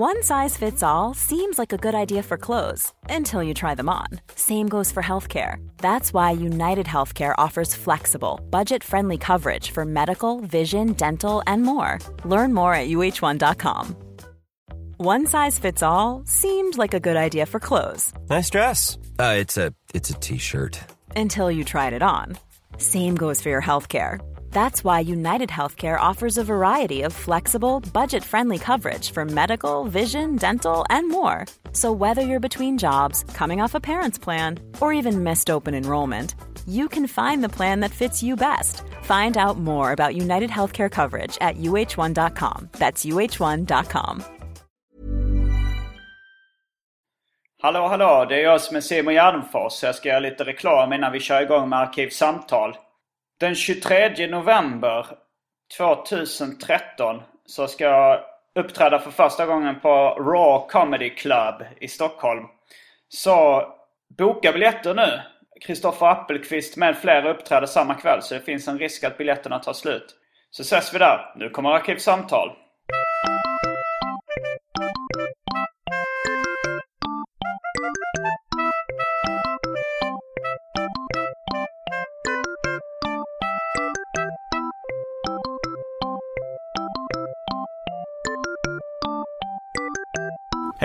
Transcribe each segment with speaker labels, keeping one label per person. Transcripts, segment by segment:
Speaker 1: One size fits all seems like a good idea for clothes until you try them on. Same goes for healthcare. That's why United Healthcare offers flexible, budget friendly coverage for medical, vision, dental, and more. Learn more at uh1.com. One size fits all seemed like a good idea for clothes
Speaker 2: Nice dress. Uh, it's a it's a t-shirt.
Speaker 1: until you tried it on. Same goes for your healthcare. That's why United Healthcare offers a variety of flexible, budget friendly coverage for medical, vision, dental, and more. So, whether you're between jobs, coming off a parent's plan, or even missed open enrollment, you can find the plan that fits you best. Find out more about United Healthcare coverage at uh1.com. That's uh1.com.
Speaker 3: Hallå, hallå! Det är jag som är Simon Gärdenfors. Jag ska göra lite reklam innan vi kör igång med Arkivsamtal. Den 23 november 2013 så ska jag uppträda för första gången på Raw Comedy Club i Stockholm. Så boka biljetter nu! Kristoffer Appelqvist med flera uppträder samma kväll så det finns en risk att biljetterna tar slut. Så ses vi där. Nu kommer Arkivsamtal.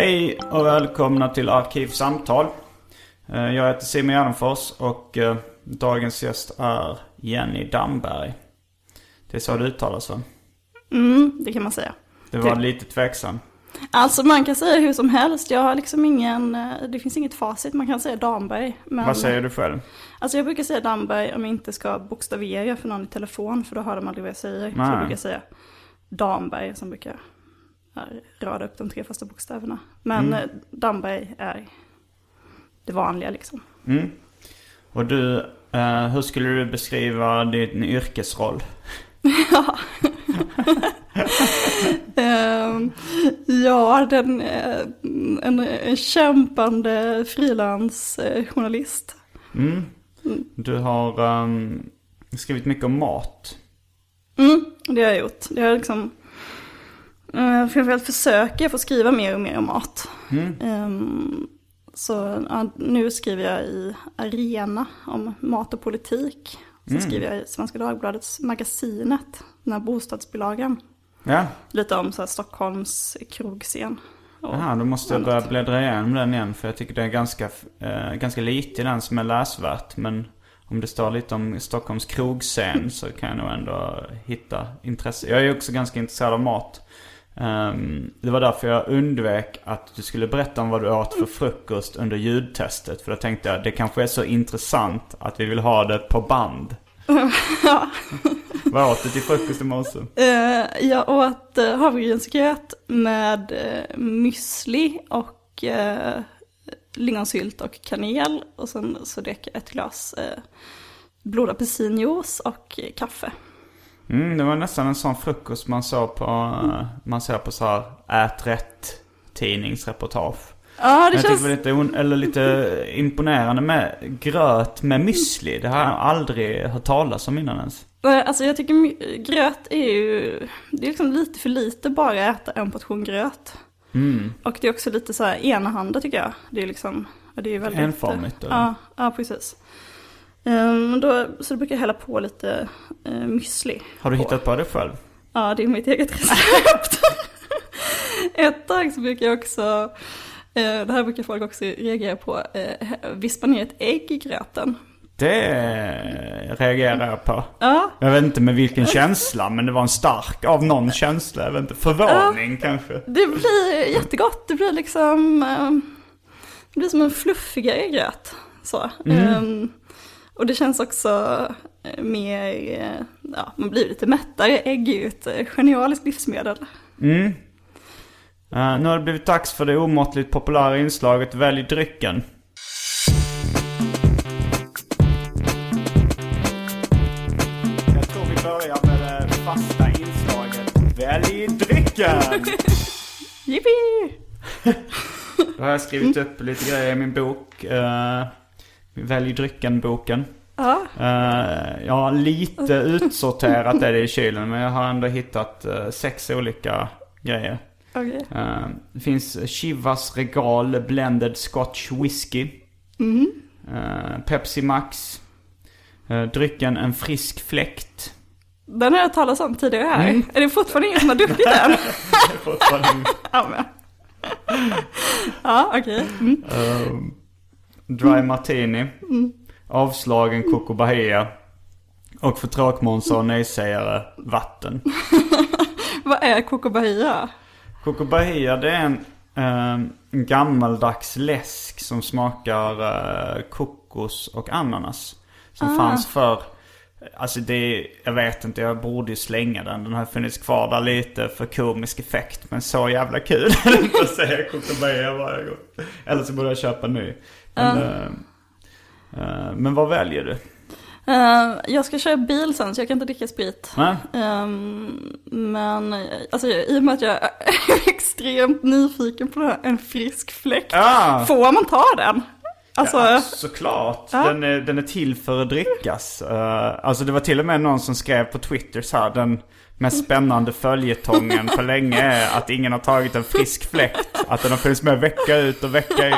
Speaker 3: Hej och välkomna till Arkivsamtal. Eh, Jag heter Simon Gärdenfors och eh, dagens gäst är Jenny Damberg. Det är så det uttalas va?
Speaker 4: Det kan man säga.
Speaker 3: Det var
Speaker 4: Det-
Speaker 3: lite tveksam.
Speaker 4: Alltså man kan säga hur som helst. Jag har liksom ingen, eh, det finns inget facit. Man kan säga Damberg. Men,
Speaker 3: Vad säger du själv?
Speaker 4: Alltså jag brukar säga Damberg om jag inte ska bokstavera för någon i telefon. För då hör de aldrig vad jag säger. Så
Speaker 3: Nej.
Speaker 4: jag brukar säga Damberg som brukar rada upp de tre första bokstäverna. Men
Speaker 3: Mm.
Speaker 4: eh, Damberg är det vanliga liksom.
Speaker 3: Och du, eh, hur skulle du beskriva din yrkesroll?
Speaker 4: Ehm, ja, den, eh, en, en kämpande frilansjournalist.
Speaker 3: Du har ehm, skrivit mycket om mat.
Speaker 4: Mm, det har jag gjort. Det har liksom... Uh, framförallt försöker jag få skriva mer och mer om mat. Ehm, så ja, nu skriver jag i Arena om mat och politik. Så skriver jag i Svenska Dagbladets Magasinet, den här bostadsbilagan.
Speaker 3: Ja,
Speaker 4: Lite om så här, Stockholms krogscen. och
Speaker 3: Aha, då måste jag börja bläddra igenom den igen. För jag tycker det är ganska, eh, ganska lite i den som är läsvärt. Men om det står lite om Stockholms krogscen så kan jag nog ändå hitta intresse. Jag är också ganska intresserad av mat. Ehm, det var därför jag undvek att du skulle berätta om vad du åt för frukost under ljudtestet. För då tänkte jag det kanske är så intressant att vi vill ha det på band. vad åt du till frukost i morse?
Speaker 4: Eh, jag åt uh, havregrynsgröt med uh, müsli och uh, lingonsylt och kanel. Och sen så drack jag ett glas uh, blodapelsinjuice och kaffe.
Speaker 3: Mm, det var nästan en sån frukost man såg på, eh, man ser på så här ät rätt tidningsreportage.
Speaker 4: Ja, det
Speaker 3: Jag
Speaker 4: känns...
Speaker 3: lite, eller lite imponerande med gröt med müsli. Det har jag aldrig hört talas om innan ens.
Speaker 4: Alltså jag tycker gröt är ju, det är liksom lite för lite bara att äta en portion gröt.
Speaker 3: Mm.
Speaker 4: Och det är också lite så här enahanda tycker jag. Det är liksom, det är väldigt...
Speaker 3: Enformigt, eller?
Speaker 4: Ja, ja precis. Um, då, så då brukar jag hälla på lite uh, müsli.
Speaker 3: Har du
Speaker 4: på.
Speaker 3: hittat på det själv?
Speaker 4: Ja, det är mitt eget recept. Ett tag så brukar jag också, eh, det här brukar folk också reagera på, eh, vispa ner ett ägg i gröten.
Speaker 3: Det reagerar jag på.
Speaker 4: Ja,
Speaker 3: Jag vet inte med vilken känsla, men det var en stark av någon känsla. Jag vet inte, förvåning kanske.
Speaker 4: det blir jättegott. Det blir liksom, det blir som en fluffigare gröt. Så. Ehm, och det känns också eh, mer, eh, ja, man blir lite mättare. Ägg är ju ett eh, genialiskt livsmedel.
Speaker 3: Eh, nu har det blivit dags för det omåttligt populära inslaget Välj drycken. Jag tror vi börjar med det fasta inslaget Välj drycken!
Speaker 4: Yippee!
Speaker 3: Då har jag skrivit upp lite grejer i min bok. Uh, Välj drycken-boken.
Speaker 4: Ja,
Speaker 3: Eh, jag har lite utsorterat det i kylen men jag har ändå hittat eh, sex olika grejer.
Speaker 4: Okej.
Speaker 3: Eh, det finns Chivas Regal Blended Scotch Whisky. Eh, Pepsi Max. Eh, drycken En Frisk Fläkt.
Speaker 4: Den har jag talat om tidigare här.
Speaker 3: Mm.
Speaker 4: Är det fortfarande ingen som har druckit den? ja, men. ja okej. Mm.
Speaker 3: Eh, Dry Martini. Avslagen Coco Bahia. Och för tråkmånsar och nejsägare Vatten.
Speaker 4: Vad är Coco Bahia?
Speaker 3: Coco Bahia det är en, eh, gammaldags läsk som smakar eh, kokos och ananas. Som fanns för, alltså det, jag vet inte, jag borde ju slänga den. Den har funnits kvar där lite för komisk effekt. Men så jävla kul är det inte att säga Coco Bahia varje gång. Eller så borde jag köpa en ny. Men, eh, men vad väljer du?
Speaker 4: Eh, jag ska köra bil sen så jag kan inte dricka sprit. Ehm, men alltså, i och med att jag är extremt nyfiken på här, en frisk fläkt.
Speaker 3: Ah!
Speaker 4: Får man ta den? Alltså,
Speaker 3: Ja, såklart.
Speaker 4: Ja.
Speaker 3: Den, är, den är till för att drickas. Eh, alltså det var till och med någon som skrev på Twitter så här. Den mest spännande följetongen på länge är att ingen har tagit en frisk fläkt. Att den har funnits med vecka ut och vecka in.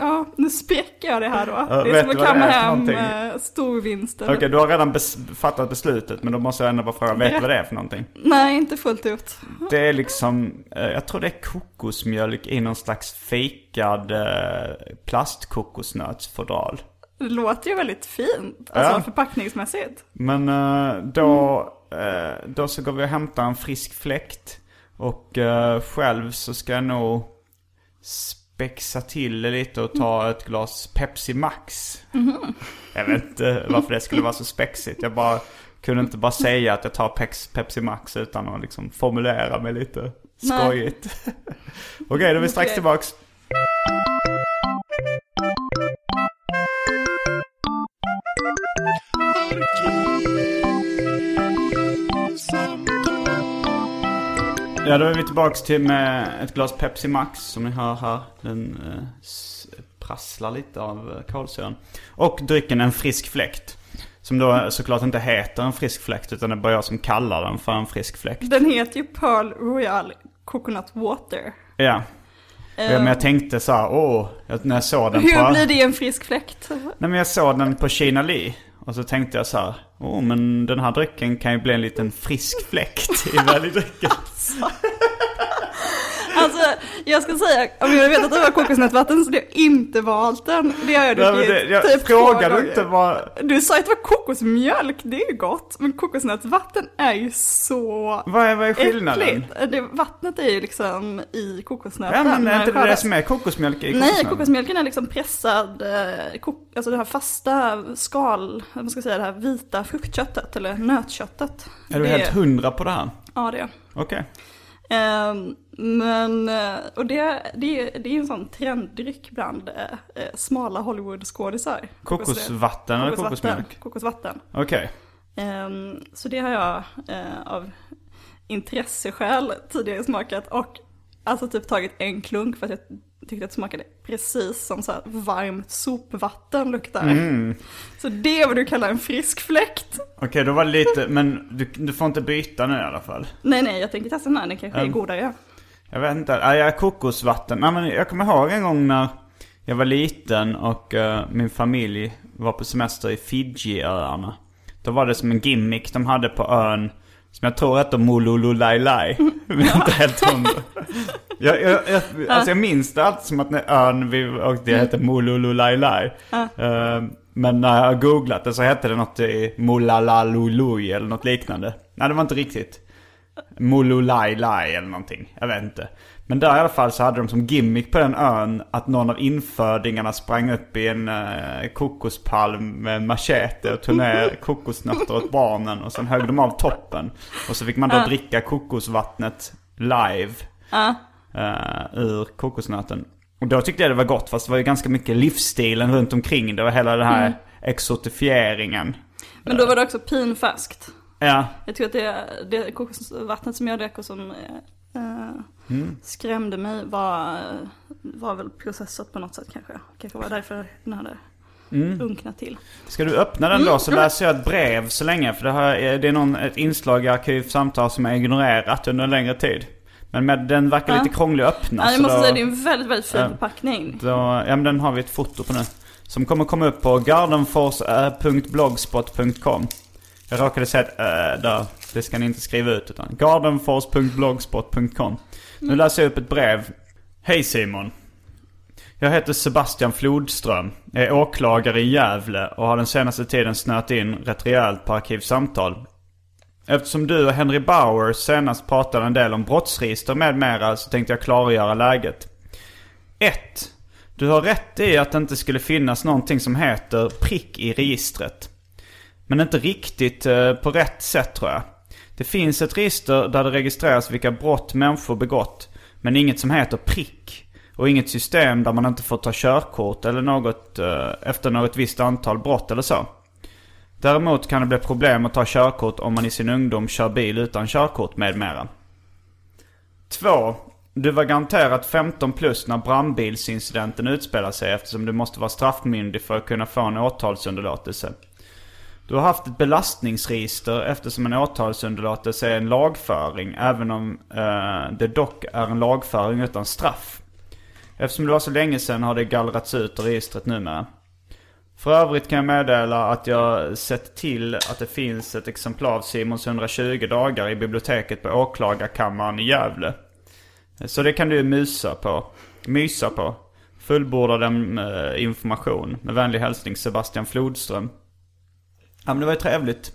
Speaker 4: ja, nu spräcker jag det här då.
Speaker 3: Ja,
Speaker 4: det är som att kamma hem uh, storvinsten.
Speaker 3: Okej, du har redan bes- fattat beslutet. Men då måste jag ändå bara fråga, vet du vad det är för någonting?
Speaker 4: Nej, inte fullt ut.
Speaker 3: Det är liksom, eh, jag tror det är kokosmjölk i någon slags fejkad eh, plastkokosnötsfodral.
Speaker 4: Det låter ju väldigt fint, alltså
Speaker 3: Ja.
Speaker 4: förpackningsmässigt.
Speaker 3: Men eh, då, eh, då så går vi och hämtar en frisk fläkt. Och eh, själv så ska jag nog spexa till det lite och ta ett glas Pepsi Max. Jag vet inte varför det skulle vara så spexigt. Jag bara kunde inte bara säga att jag tar Pex, Pepsi Max utan att liksom formulera mig lite skojigt. Okej, då är vi strax
Speaker 4: Okej.
Speaker 3: tillbaks. Ja, då är vi tillbaks till med ett glas Pepsi Max som ni hör här. Den eh, prasslar lite av eh, kolsyran. Och drycken En Frisk Fläkt. Som då såklart inte heter en frisk fläkt utan det är bara jag som kallar den för en frisk fläkt.
Speaker 4: Den heter ju Pearl Royal Coconut Water.
Speaker 3: Ja. Men jag tänkte så här, åh, när jag såg den på...
Speaker 4: Hur blir det en frisk fläkt?
Speaker 3: Nej men jag såg den på Kina Li. Och så tänkte jag så här, åh men den här drycken kan ju bli en liten frisk fläkt i värdedrycken.
Speaker 4: Alltså. Alltså, jag ska säga, om jag vet att det var kokosnötvatten så hade jag inte valt den. Det har jag
Speaker 3: Nej,
Speaker 4: druckit
Speaker 3: det, jag
Speaker 4: typ två
Speaker 3: du
Speaker 4: gånger.
Speaker 3: inte vad...
Speaker 4: Du sa att det var kokosmjölk, det är ju gott. Men kokosnötsvatten är ju så
Speaker 3: Vad är, vad är skillnaden?
Speaker 4: äckligt. Det, vattnet är ju liksom i kokosnöten.
Speaker 3: Ja men är inte det det som är kokosmjölk i
Speaker 4: Nej,
Speaker 3: kokosnöten?
Speaker 4: kokosmjölken är liksom pressad, eh, alltså det här fasta skal, vad ska jag säga, det här vita fruktköttet eller nötköttet.
Speaker 3: Är du helt hundra på det här?
Speaker 4: Ja, det är
Speaker 3: Okej.
Speaker 4: Ehm, Men, eh, och det, det, är- det är ju en sån trenddryck bland eh, eh, smala Hollywood-skådisar.
Speaker 3: Kokosvatten eller kokosmjölk?
Speaker 4: Kokosvatten.
Speaker 3: Okej.
Speaker 4: Ehm, så det har jag eh, av intresseskäl tidigare smakat och alltså typ tagit en klunk för att jag tyckte att det smakade precis som så varmt sopvatten luktar.
Speaker 3: Mm.
Speaker 4: Så det är vad du kallar en frisk fläkt.
Speaker 3: Okej, då var det lite, men du, du får inte byta nu i alla fall.
Speaker 4: Nej, nej, jag tänker testa den här, den kanske är
Speaker 3: Mm.
Speaker 4: godare.
Speaker 3: Jag vet inte, ja, jag kokosvatten. Nej, men jag kommer ihåg en gång när jag var liten och eh, min familj var på semester i Fiji-öarna. Då var det som en gimmick de hade på ön som jag tror hette Mololulailai. Men jag är inte helt hundra. Jag, jag, jag, alltså jag minns det alltid som att när ön vi åkte till hette Mololulailai. Eh, men när jag har googlat det så hette det något i Molalalului eller något liknande. Nej, det var inte riktigt. Mololai eller någonting. Jag vet inte. Men där i alla fall så hade de som gimmick på den ön att någon av infödingarna sprang upp i en eh, kokospalm med en machete och tog ner kokosnötter åt barnen. Och sen högg de av toppen. Och så fick man då dricka kokosvattnet live. eh, ur kokosnöten. Och då tyckte jag det var gott fast det var ju ganska mycket livsstilen runt omkring. Det var hela den här exotifieringen.
Speaker 4: Men då var det också pinfärskt.
Speaker 3: Ja,
Speaker 4: Jag tror att det, det kokosvattnet som jag drack och som eh,
Speaker 3: Mm.
Speaker 4: skrämde mig var, var väl processat på något sätt kanske. Kanske var därför den hade
Speaker 3: Mm.
Speaker 4: unknat till.
Speaker 3: Ska du öppna den då så läser jag ett brev så länge. För det, här är, det är någon, ett inslag i Arkivsamtal som är ignorerat under en längre tid. Men med, den verkar
Speaker 4: Ja.
Speaker 3: lite krånglig att öppna.
Speaker 4: Ja, jag måste
Speaker 3: då-
Speaker 4: säga det är en väldigt, väldigt fin förpackning.
Speaker 3: Då, ja men den har vi ett foto på nu. Som kommer komma upp på gardenfors.blogspot.com. Jag råkade säga ett äh, där. Det ska ni inte skriva ut utan gardenfors.blogspot.com. Nu läser jag upp ett brev. Hej Simon. Jag heter Sebastian Flodström, är åklagare i Gävle och har den senaste tiden snöat in rätt rejält på Arkivsamtal. Eftersom du och Henry Bauer senast pratade en del om brottsregister med mera så tänkte jag klargöra läget. 1. Du har rätt i att det inte skulle finnas någonting som heter prick i registret. Men inte riktigt eh, på rätt sätt tror jag. Det finns ett register där det registreras vilka brott människor begått. Men inget som heter prick. Och inget system där man inte får ta körkort eller något eh, efter något visst antal brott eller så. Däremot kan det bli problem att ta körkort om man i sin ungdom kör bil utan körkort med mera. 2. Du var garanterat 15 plus när brandbilsincidenten utspelade sig eftersom du måste vara straffmyndig för att kunna få en åtalsunderlåtelse. Du har haft ett belastningsregister eftersom en åtalsunderlåtelse är en lagföring även om eh, det dock är en lagföring utan straff. Eftersom det var så länge sedan har det gallrats ut ur registret numera. För övrigt kan jag meddela att jag sett till att det finns ett exemplar av Simons 120 dagar i biblioteket på åklagarkammaren i Gävle. Så det kan du mysa på. Mysa på. Fullborda den eh, information. Med vänlig hälsning Sebastian Flodström. Ja men det var ju trevligt.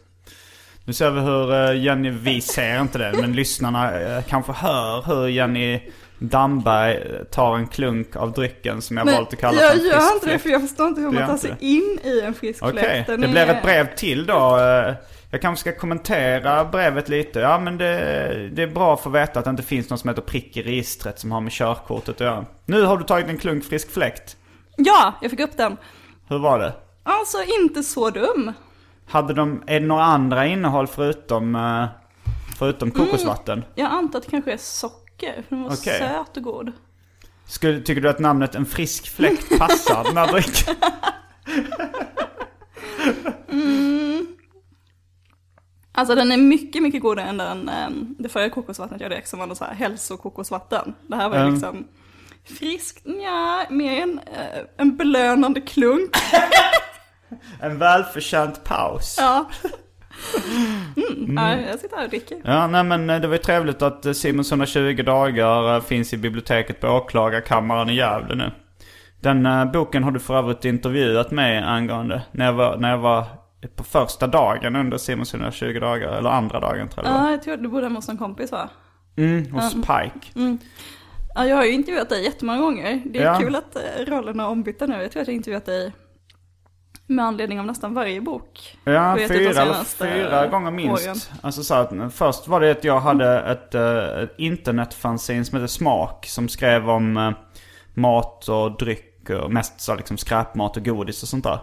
Speaker 3: Nu ser vi hur eh, Jenny, vi ser inte det, men lyssnarna eh, kanske hör hur Jenny Damberg eh, tar en klunk av drycken som jag
Speaker 4: Men
Speaker 3: valt att kalla
Speaker 4: jag
Speaker 3: för en
Speaker 4: gör
Speaker 3: frisk
Speaker 4: inte det för jag förstår inte hur man
Speaker 3: gör
Speaker 4: tar sig
Speaker 3: det?
Speaker 4: in i en frisk
Speaker 3: Okej,
Speaker 4: fläkt. Den
Speaker 3: det
Speaker 4: är-
Speaker 3: blev ett brev till då. Jag kanske ska kommentera brevet lite. Ja men det, det är bra att få veta att det inte finns något som heter prick i registret som har med körkortet att göra. Nu har du tagit en klunk frisk fläkt.
Speaker 4: Ja, jag fick upp den.
Speaker 3: Hur var det?
Speaker 4: Alltså inte så dum.
Speaker 3: Hade de, är det några andra innehåll förutom, eh, förutom kokosvatten?
Speaker 4: Jag antar att det kanske är socker, för den var
Speaker 3: Okej.
Speaker 4: söt och god.
Speaker 3: Skulle, tycker du att namnet en frisk fläkt passar den här drycken?
Speaker 4: Alltså den är mycket, mycket godare än den, eh, det förra kokosvattnet jag drack som var något så här hälsokokosvatten. Det här var
Speaker 3: Mm.
Speaker 4: liksom friskt, ja, mer en, eh, en belönande klunk.
Speaker 3: En välförtjänt paus.
Speaker 4: Ja. Mm, ja, jag sitter här och dricker.
Speaker 3: Ja, nej men eh, det var ju trevligt att eh, Simons 120 dagar eh, finns i biblioteket på åklagarkammaren i Gävle nu. Den boken har du för övrigt intervjuat mig angående när jag var, när jag var på första dagen under Simons 120 dagar, eller andra dagen tror jag.
Speaker 4: Ja, jag tror du bodde hemma hos en kompis va?
Speaker 3: Mm, hos Pike.
Speaker 4: Ja, jag har ju intervjuat dig jättemånga gånger. Det är
Speaker 3: Ja.
Speaker 4: kul att rollerna är ombytta nu. Jag tror att jag har intervjuat dig med anledning av nästan varje bok.
Speaker 3: Ja, fyra, eller fyra gånger minst.
Speaker 4: åren.
Speaker 3: Alltså så att, först var det att jag hade ett, uh, ett internetfanzine som heter Smak. Som skrev om eh, mat och dryck och mest så liksom skräpmat och godis och sånt där.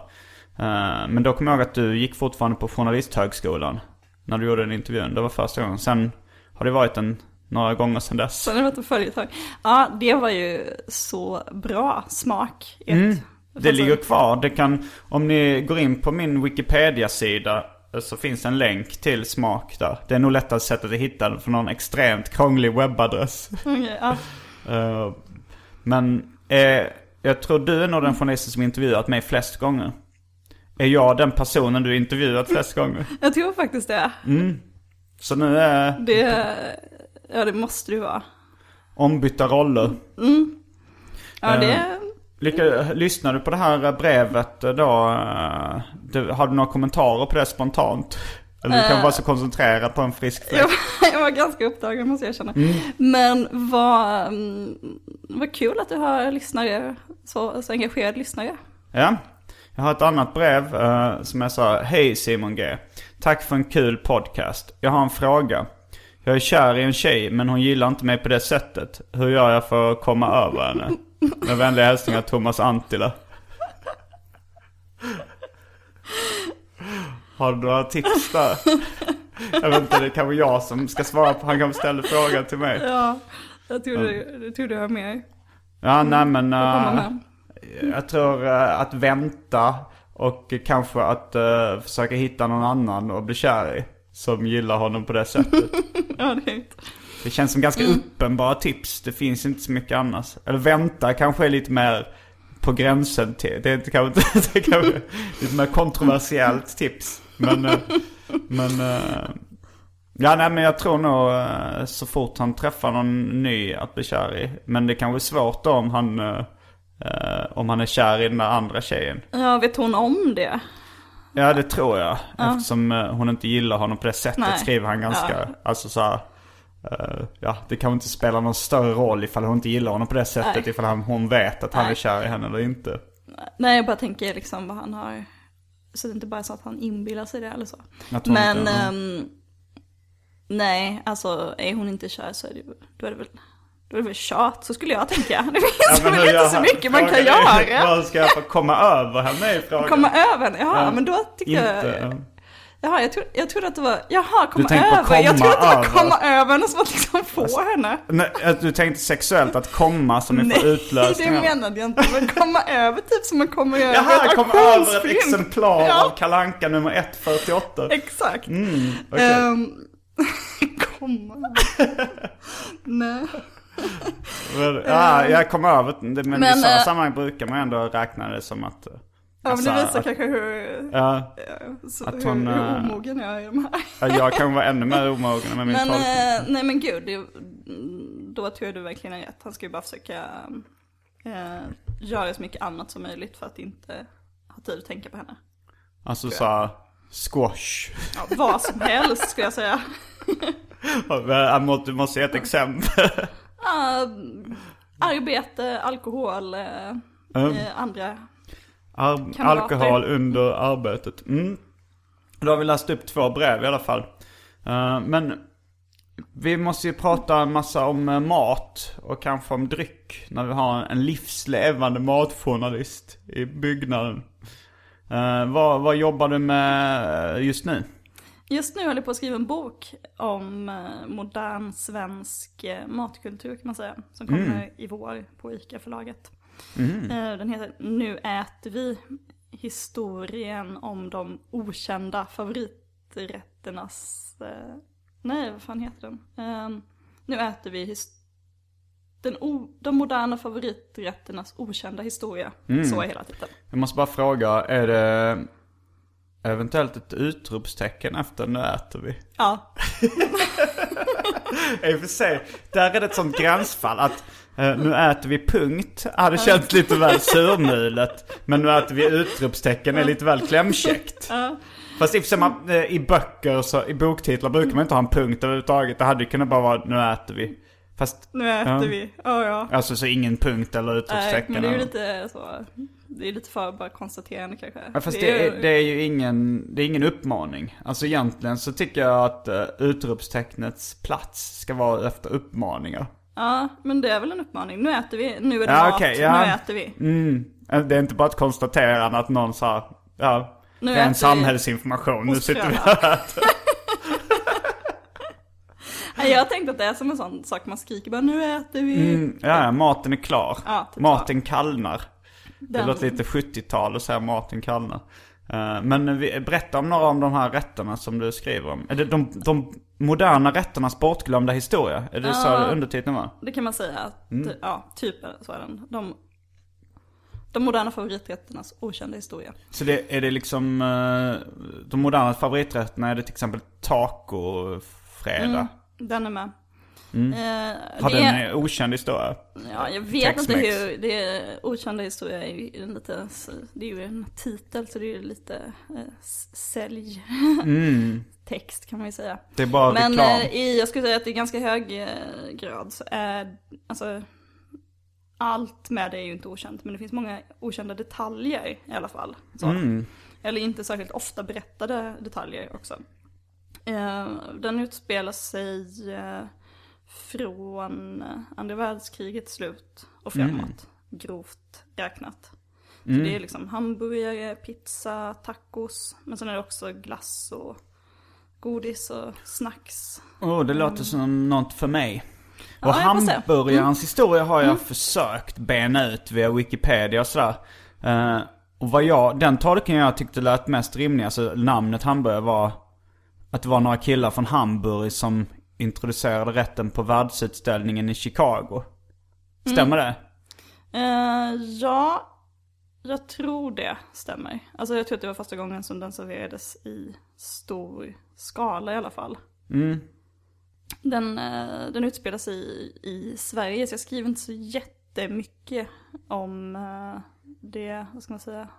Speaker 3: Eh, men då kommer jag ihåg att du gick fortfarande på Journalisthögskolan. När du gjorde den intervjun. Det var första gången. Sen har det varit en, några gånger sedan dess.
Speaker 4: Sen har det varit en följetong. Ja, det var ju så bra smak. ett-
Speaker 3: Mm. Det ligger kvar. Det kan, om ni går in på min Wikipedia-sida eh, så finns en länk till smak där. Det är nog lättast sättet att hitta den för någon extremt krånglig webbadress.
Speaker 4: okej, ja.
Speaker 3: Eh, men eh, jag tror du är nog den journalisten som intervjuat mig flest gånger. Är jag den personen du intervjuat flest gånger?
Speaker 4: Jag tror faktiskt det.
Speaker 3: Så nu är
Speaker 4: det. Ja, det måste du vara.
Speaker 3: ombytta roller.
Speaker 4: Ja, det...
Speaker 3: Lycka, lyssnar du på det här brevet då? eh, har du några kommentarer på det spontant? Eller du kan vara så koncentrerad på en frisk fläkt?
Speaker 4: Jag, jag var ganska upptagen måste jag erkänna. Men vad, mm, vad kul att du har lyssnare, så, så engagerade lyssnare.
Speaker 3: Ja. Jag har ett annat brev eh, som jag sa. Hej Simon G. Tack för en kul podcast. Jag har en fråga. Jag är kär i en tjej men hon gillar inte mig på det sättet. Hur gör jag för att komma över henne? Med vänliga hälsningar Thomas Antila. Har du några tips där? Jag vet inte, det kan vara jag som ska svara på. Han kanske ställer frågan till mig.
Speaker 4: Ja, jag tror du, jag tror du har mer
Speaker 3: Ja, nej men...
Speaker 4: med.
Speaker 3: Jag tror eh, att vänta och kanske att eh, försöka hitta någon annan och bli kär i. Som gillar honom på det sättet.
Speaker 4: Ja, det är inte.
Speaker 3: Det känns som ganska uppenbara tips. Det finns inte så mycket annars. Eller vänta kanske är lite mer på gränsen till. Det är inte kanske, det är kanske lite mer kontroversiellt tips. Men, eh, men eh, Ja nej men jag tror nog eh, så fort han träffar någon ny att bli kär i. Men det kan vara svårt då om han, om han är kär i den där andra tjejen.
Speaker 4: Ja, vet hon om det?
Speaker 3: Ja det tror jag. Eftersom eh, hon inte gillar honom på det sättet
Speaker 4: Nej.
Speaker 3: skriver han ganska,
Speaker 4: Ja.
Speaker 3: alltså så här, ja det kan inte spela någon större roll ifall hon inte gillar honom på det sättet.
Speaker 4: Nej.
Speaker 3: Ifall han, hon vet att han är
Speaker 4: Nej.
Speaker 3: kär i henne eller inte.
Speaker 4: Nej, jag bara tänker liksom vad han har... Så det är inte bara så att han inbillar sig det eller så. Men,
Speaker 3: inte-
Speaker 4: ehm, nej, alltså är hon inte kär så är det, då är det väl, då är det väl tjat, så skulle jag tänka. Det finns
Speaker 3: men
Speaker 4: väl inte så mycket man kan göra.
Speaker 3: Vad ska jag få komma över henne i frågan?
Speaker 4: Komma över henne,
Speaker 3: Ja.
Speaker 4: men då tycker
Speaker 3: Inte,
Speaker 4: jag...
Speaker 3: ja.
Speaker 4: Jaha, jag, tro, jag trodde att det var, jaha, komma över. jag
Speaker 3: komma
Speaker 4: trodde att det var
Speaker 3: över.
Speaker 4: komma över henne som att liksom få henne.
Speaker 3: Nej, du tänkte sexuellt att komma som en
Speaker 4: Nej,
Speaker 3: utlösning?
Speaker 4: det menade jag inte. Men komma över typ som man kommer över
Speaker 3: Jaha,
Speaker 4: ett
Speaker 3: kom över ett exemplar
Speaker 4: Ja.
Speaker 3: av Kalanka nummer 148.
Speaker 4: Exakt.
Speaker 3: Mm, okej.
Speaker 4: Ehm, komma Nej.
Speaker 3: Men, ja, jag kom över det, men, i
Speaker 4: Men,
Speaker 3: sådana
Speaker 4: eh,
Speaker 3: sammanhang brukar man ändå räkna det som att...
Speaker 4: Ja, men det
Speaker 3: alltså,
Speaker 4: visar
Speaker 3: att-
Speaker 4: kanske hur,
Speaker 3: Ja,
Speaker 4: så,
Speaker 3: att
Speaker 4: hur,
Speaker 3: hon,
Speaker 4: hur
Speaker 3: eh,
Speaker 4: omogen jag är i de här.
Speaker 3: ja, jag kan vara ännu mer omogen med min
Speaker 4: Men,
Speaker 3: tolkning.
Speaker 4: eh, nej men gud, det, då tror jag du verkligen är rätt. Han ska ju bara försöka eh, göra så mycket annat som möjligt för att inte ha tid att tänka på henne.
Speaker 3: Alltså såhär, squash.
Speaker 4: Ja, vad som helst skulle jag säga.
Speaker 3: Du måste ge ett exempel.
Speaker 4: Uh, arbete, alkohol, eh, eh, andra.
Speaker 3: Alkohol under arbetet. Mm. Då har vi läst upp två brev i alla fall. Eh, men vi måste ju prata en massa om eh, mat och kanske om dryck. När vi har en livslevande matjournalist i byggnaden. Eh, vad, vad jobbar du med just nu?
Speaker 4: Just nu håller jag på att skriva en bok om modern svensk matkultur kan man säga. Som kommer i vår på ICA-förlaget. Eh, Den heter Nu äter vi. Historien om de okända favoriträtternas... eh, Nej, vad fan heter den? Eh, Nu äter vi his- den de moderna favoriträtternas okända historia. Så är hela titeln.
Speaker 3: Jag måste bara fråga, är det eventuellt ett utropstecken efter nu äter vi?
Speaker 4: Ja,
Speaker 3: I och för sig, där är det ett sånt gränsfall att eh, nu äter vi punkt, hade känts lite väl surmulet. Men nu äter vi utropstecken är lite väl klämkäckt. Fast i man, eh, i böcker, så, i boktitlar brukar man inte ha en punkt överhuvudtaget. Det hade ju kunnat bara vara nu äter vi. Fast,
Speaker 4: nu äter
Speaker 3: Ja.
Speaker 4: vi. Ja, ja.
Speaker 3: alltså så ingen punkt eller
Speaker 4: Nej,
Speaker 3: utropstecken.
Speaker 4: men det är ju lite så. Det är lite för bara konstaterande kanske.
Speaker 3: Ja, fast det är, det är ju ingen, det är ingen uppmaning. Alltså egentligen så tycker jag att uh, utropstecknets plats ska vara efter uppmaningar.
Speaker 4: Ja, men det är väl en uppmaning. Nu äter vi, nu är det
Speaker 3: Ja,
Speaker 4: mat,
Speaker 3: okej, ja.
Speaker 4: nu äter vi.
Speaker 3: Mm. Det är inte bara ett konstaterande att någon sa, ja,
Speaker 4: Nu
Speaker 3: det är
Speaker 4: äter
Speaker 3: en samhällsinformation. Nu sitter vi här.
Speaker 4: Nej, jag tänkte att det är som en sån sak man skriker bara nu äter vi.
Speaker 3: Mm, ja, maten är klar.
Speaker 4: Ja, typ
Speaker 3: maten kallnar. Det
Speaker 4: Den-
Speaker 3: låter lite 70-tal och säga maten kallnar. Eh, Men berätta om några av de här rätterna som du skriver om. Är det de, de moderna rätternas bortglömda historia? Är det så undertiteln var?
Speaker 4: Det kan man säga att,
Speaker 3: Mm.
Speaker 4: ja, typ så är den. De, de moderna favoriträtternas okända historia.
Speaker 3: Så det, är det liksom, eh, de moderna favoriträtterna, är det till exempel tacofredag?
Speaker 4: Den är med. Eh,
Speaker 3: Mm. Har
Speaker 4: det
Speaker 3: den en okänd historia?
Speaker 4: Ja, jag vet inte hur, det är okända historia är ju en lite, det är ju en titel så det är ju lite eh, sälj text kan man ju säga.
Speaker 3: Det är bara
Speaker 4: Men
Speaker 3: reklam.
Speaker 4: eh, i, jag skulle säga att i ganska hög eh, grad så är, alltså allt med det är ju inte okänt men det finns många okända detaljer i alla fall.
Speaker 3: Mm.
Speaker 4: Eller inte särskilt ofta berättade detaljer också. Eh, den utspelar sig eh, från andra världskrigets slut och framåt. Grovt räknat. Så det är liksom hamburgare, pizza, tacos. Men sen är det också glass och godis och snacks.
Speaker 3: Oh, det låter som något för mig. Och
Speaker 4: Ja,
Speaker 3: hamburgarens historia har jag försökt bena ut via Wikipedia och sådär. Eh, och vad jag, den tolkningen jag tyckte lät mest rimlig, alltså namnet hamburgare var att det var några killar från Hamburg som introducerade rätten på världsutställningen i Chicago. Stämmer det?
Speaker 4: Eh, ja, jag tror det stämmer. Alltså jag tror att det var första gången som den serverades i stor skala i alla fall. Den, eh, den utspelar sig i, i Sverige, så jag skriver inte så jättemycket om eh, det, vad ska man säga?